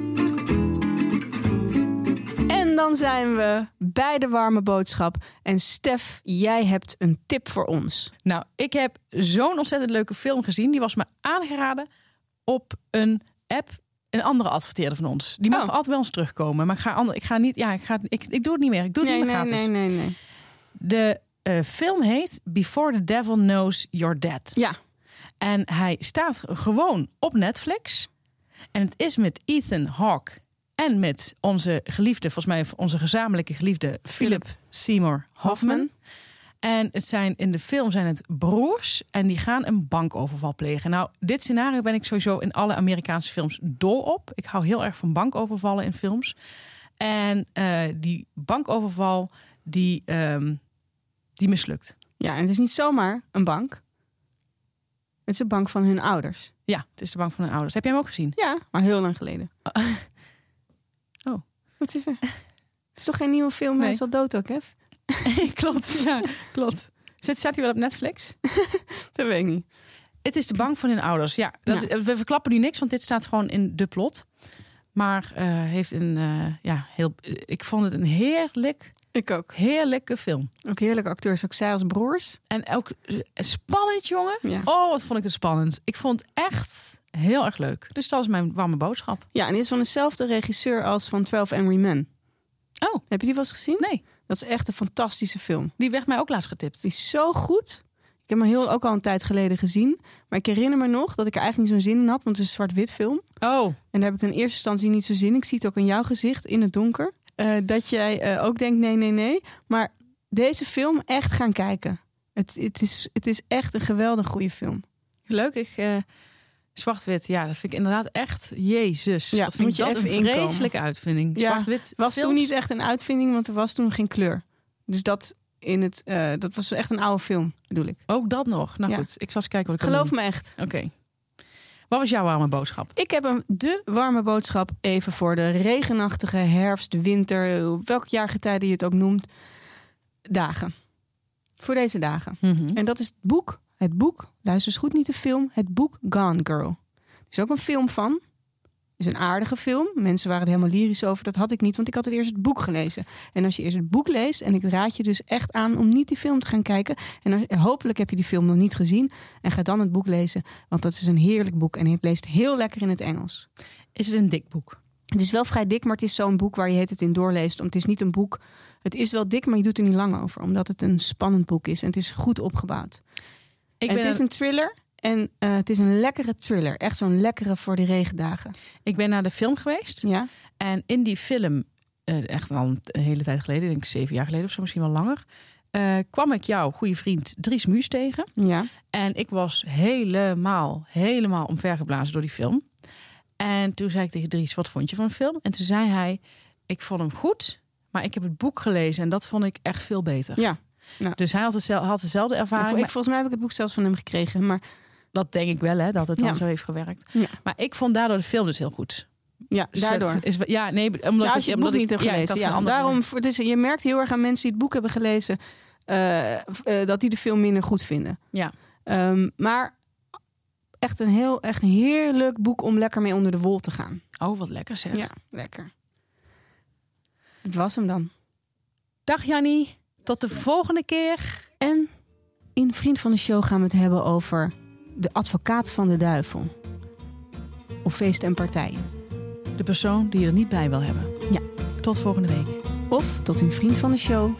Dan zijn we bij de warme boodschap. En Stef, jij hebt een tip voor ons. Nou, ik heb zo'n ontzettend leuke film gezien. Die was me aangeraden op een app. Een andere adverteerder van ons. Die mag Oh. altijd bij ons terugkomen. Maar ik ga, ander, ik ga niet. Ja, ik, ga, ik, ik doe het niet meer. Ik doe het nee, niet meer nee, gratis. nee, nee, nee. De eh, film heet Before the Devil Knows You're Dead. Ja, En hij staat gewoon op Netflix. En het is met Ethan Hawke en met onze geliefde, volgens mij onze gezamenlijke geliefde Philip Seymour Hoffman. En het zijn in de film zijn het broers en die gaan een bankoverval plegen. Nou, dit scenario ben ik sowieso in alle Amerikaanse films dol op. Ik hou heel erg van bankovervallen in films. En eh, die bankoverval die, ehm, die mislukt. ja, en het is niet zomaar een bank. Het is een bank van hun ouders. Ja, het is de bank van hun ouders. Heb jij hem ook gezien? Ja, maar heel lang geleden. *laughs* Wat is er? Het is toch geen nieuwe film? Hij Nee. is al dood ook, hè? *laughs* klopt, ja, klopt. Zit, staat hij wel op Netflix? *laughs* Dat weet ik niet. Het is de bank van hun ouders. Ja, dat, we verklappen nu niks, want dit staat gewoon in de plot. Maar eh, heeft een, eh, ja, heel, ik vond het een heerlijk, Ik ook. heerlijke film. Ook heerlijke acteurs. Ook zij als broers. En ook eh, spannend, jongen. Ja. Oh, wat vond ik het spannend. Ik vond echt heel erg leuk. Dus dat is mijn warme boodschap. Ja, en dit is van dezelfde regisseur als van 12 Angry Men. Oh, Heb je die wel eens gezien? nee. Dat is echt een fantastische film. Die werd mij ook laatst getipt. Die is zo goed. Ik heb hem heel, ook al een tijd geleden gezien. Maar ik herinner me nog dat ik er eigenlijk niet zo'n zin in had. Want het is een zwart-wit film. Oh, En daar heb ik in eerste instantie niet zo zin in. Ik zie het ook in jouw gezicht in het donker. eh, dat jij eh, ook denkt nee, nee, nee. Maar deze film echt gaan kijken. Het, het, is, het is echt een geweldig goede film. leuk. Ik, eh, Zwart-wit, ja, dat vind ik inderdaad echt... Jezus, Ja, wat vind je dat een vreselijke uitvinding. Ja, Zwart-wit was films. toen niet echt een uitvinding, want er was toen geen kleur. Dus dat, in het, eh, dat was echt een oude film, bedoel ik. Ook dat nog. Nou Ja. goed, ik zal eens kijken wat ik kan Geloof me echt. Oké. Wat was jouw warme boodschap? Ik heb een de warme boodschap even voor de regenachtige herfst, winter, welk jaargetijde je het ook noemt, dagen. Voor deze dagen. Mhm. En dat is het boek, het boek, luister eens goed, niet de film, het boek Gone Girl. Er is ook een film van. Het is een aardige film. Mensen waren er helemaal lyrisch over. Dat had ik niet, want ik had het eerst het boek gelezen. En als je eerst het boek leest, en ik raad je dus echt aan om niet die film te gaan kijken. En hopelijk heb je die film nog niet gezien. En ga dan het boek lezen, want dat is een heerlijk boek. En het leest heel lekker in het Engels. Is het een dik boek? Het is wel vrij dik, maar het is zo'n boek waar je het in doorleest. Want het is niet een boek. Het is wel dik, maar je doet er niet lang over. Omdat het een spannend boek is. En het is goed opgebouwd. Ik En ben, het is een thriller. En eh, het is een lekkere thriller. Echt zo'n lekkere voor de regendagen. ik ben naar de film geweest. Ja? En in die film, eh, echt al een hele tijd geleden, denk ik zeven jaar geleden of zo, misschien wel langer, eh, kwam ik jouw goede vriend Dries Muus tegen. Ja. En ik was helemaal, helemaal omvergeblazen door die film. En toen zei ik tegen Dries, wat vond je van de film? En toen zei hij, ik vond hem goed, maar ik heb het boek gelezen en dat vond ik echt veel beter. ja. Dus hij had, hetzel- had dezelfde ervaring. ik, volgens mij heb ik het boek zelfs van hem gekregen. Maar dat denk ik wel, hè, dat het dan Ja. zo heeft gewerkt. Ja. Maar ik vond daardoor de film dus heel goed. ja, Dus, daardoor. eh, Is, ja, nee, omdat Ja, als je het omdat boek ik- niet hebt gelezen. Ja, daarom, dus je merkt heel erg aan mensen die het boek hebben gelezen... eh, eh, dat die de film minder goed vinden. Ja. Ehm, maar echt een heel echt een heerlijk boek om lekker mee onder de wol te gaan. Oh, wat lekker zeg. Ja, lekker. Dit was hem dan. Dag Jannie, tot de volgende keer. En in Vriend van de Show gaan we het hebben over de advocaat van de duivel. Op feesten en partijen. De persoon die je er niet bij wil hebben. Ja. Tot volgende week. Of tot in Vriend van de Show.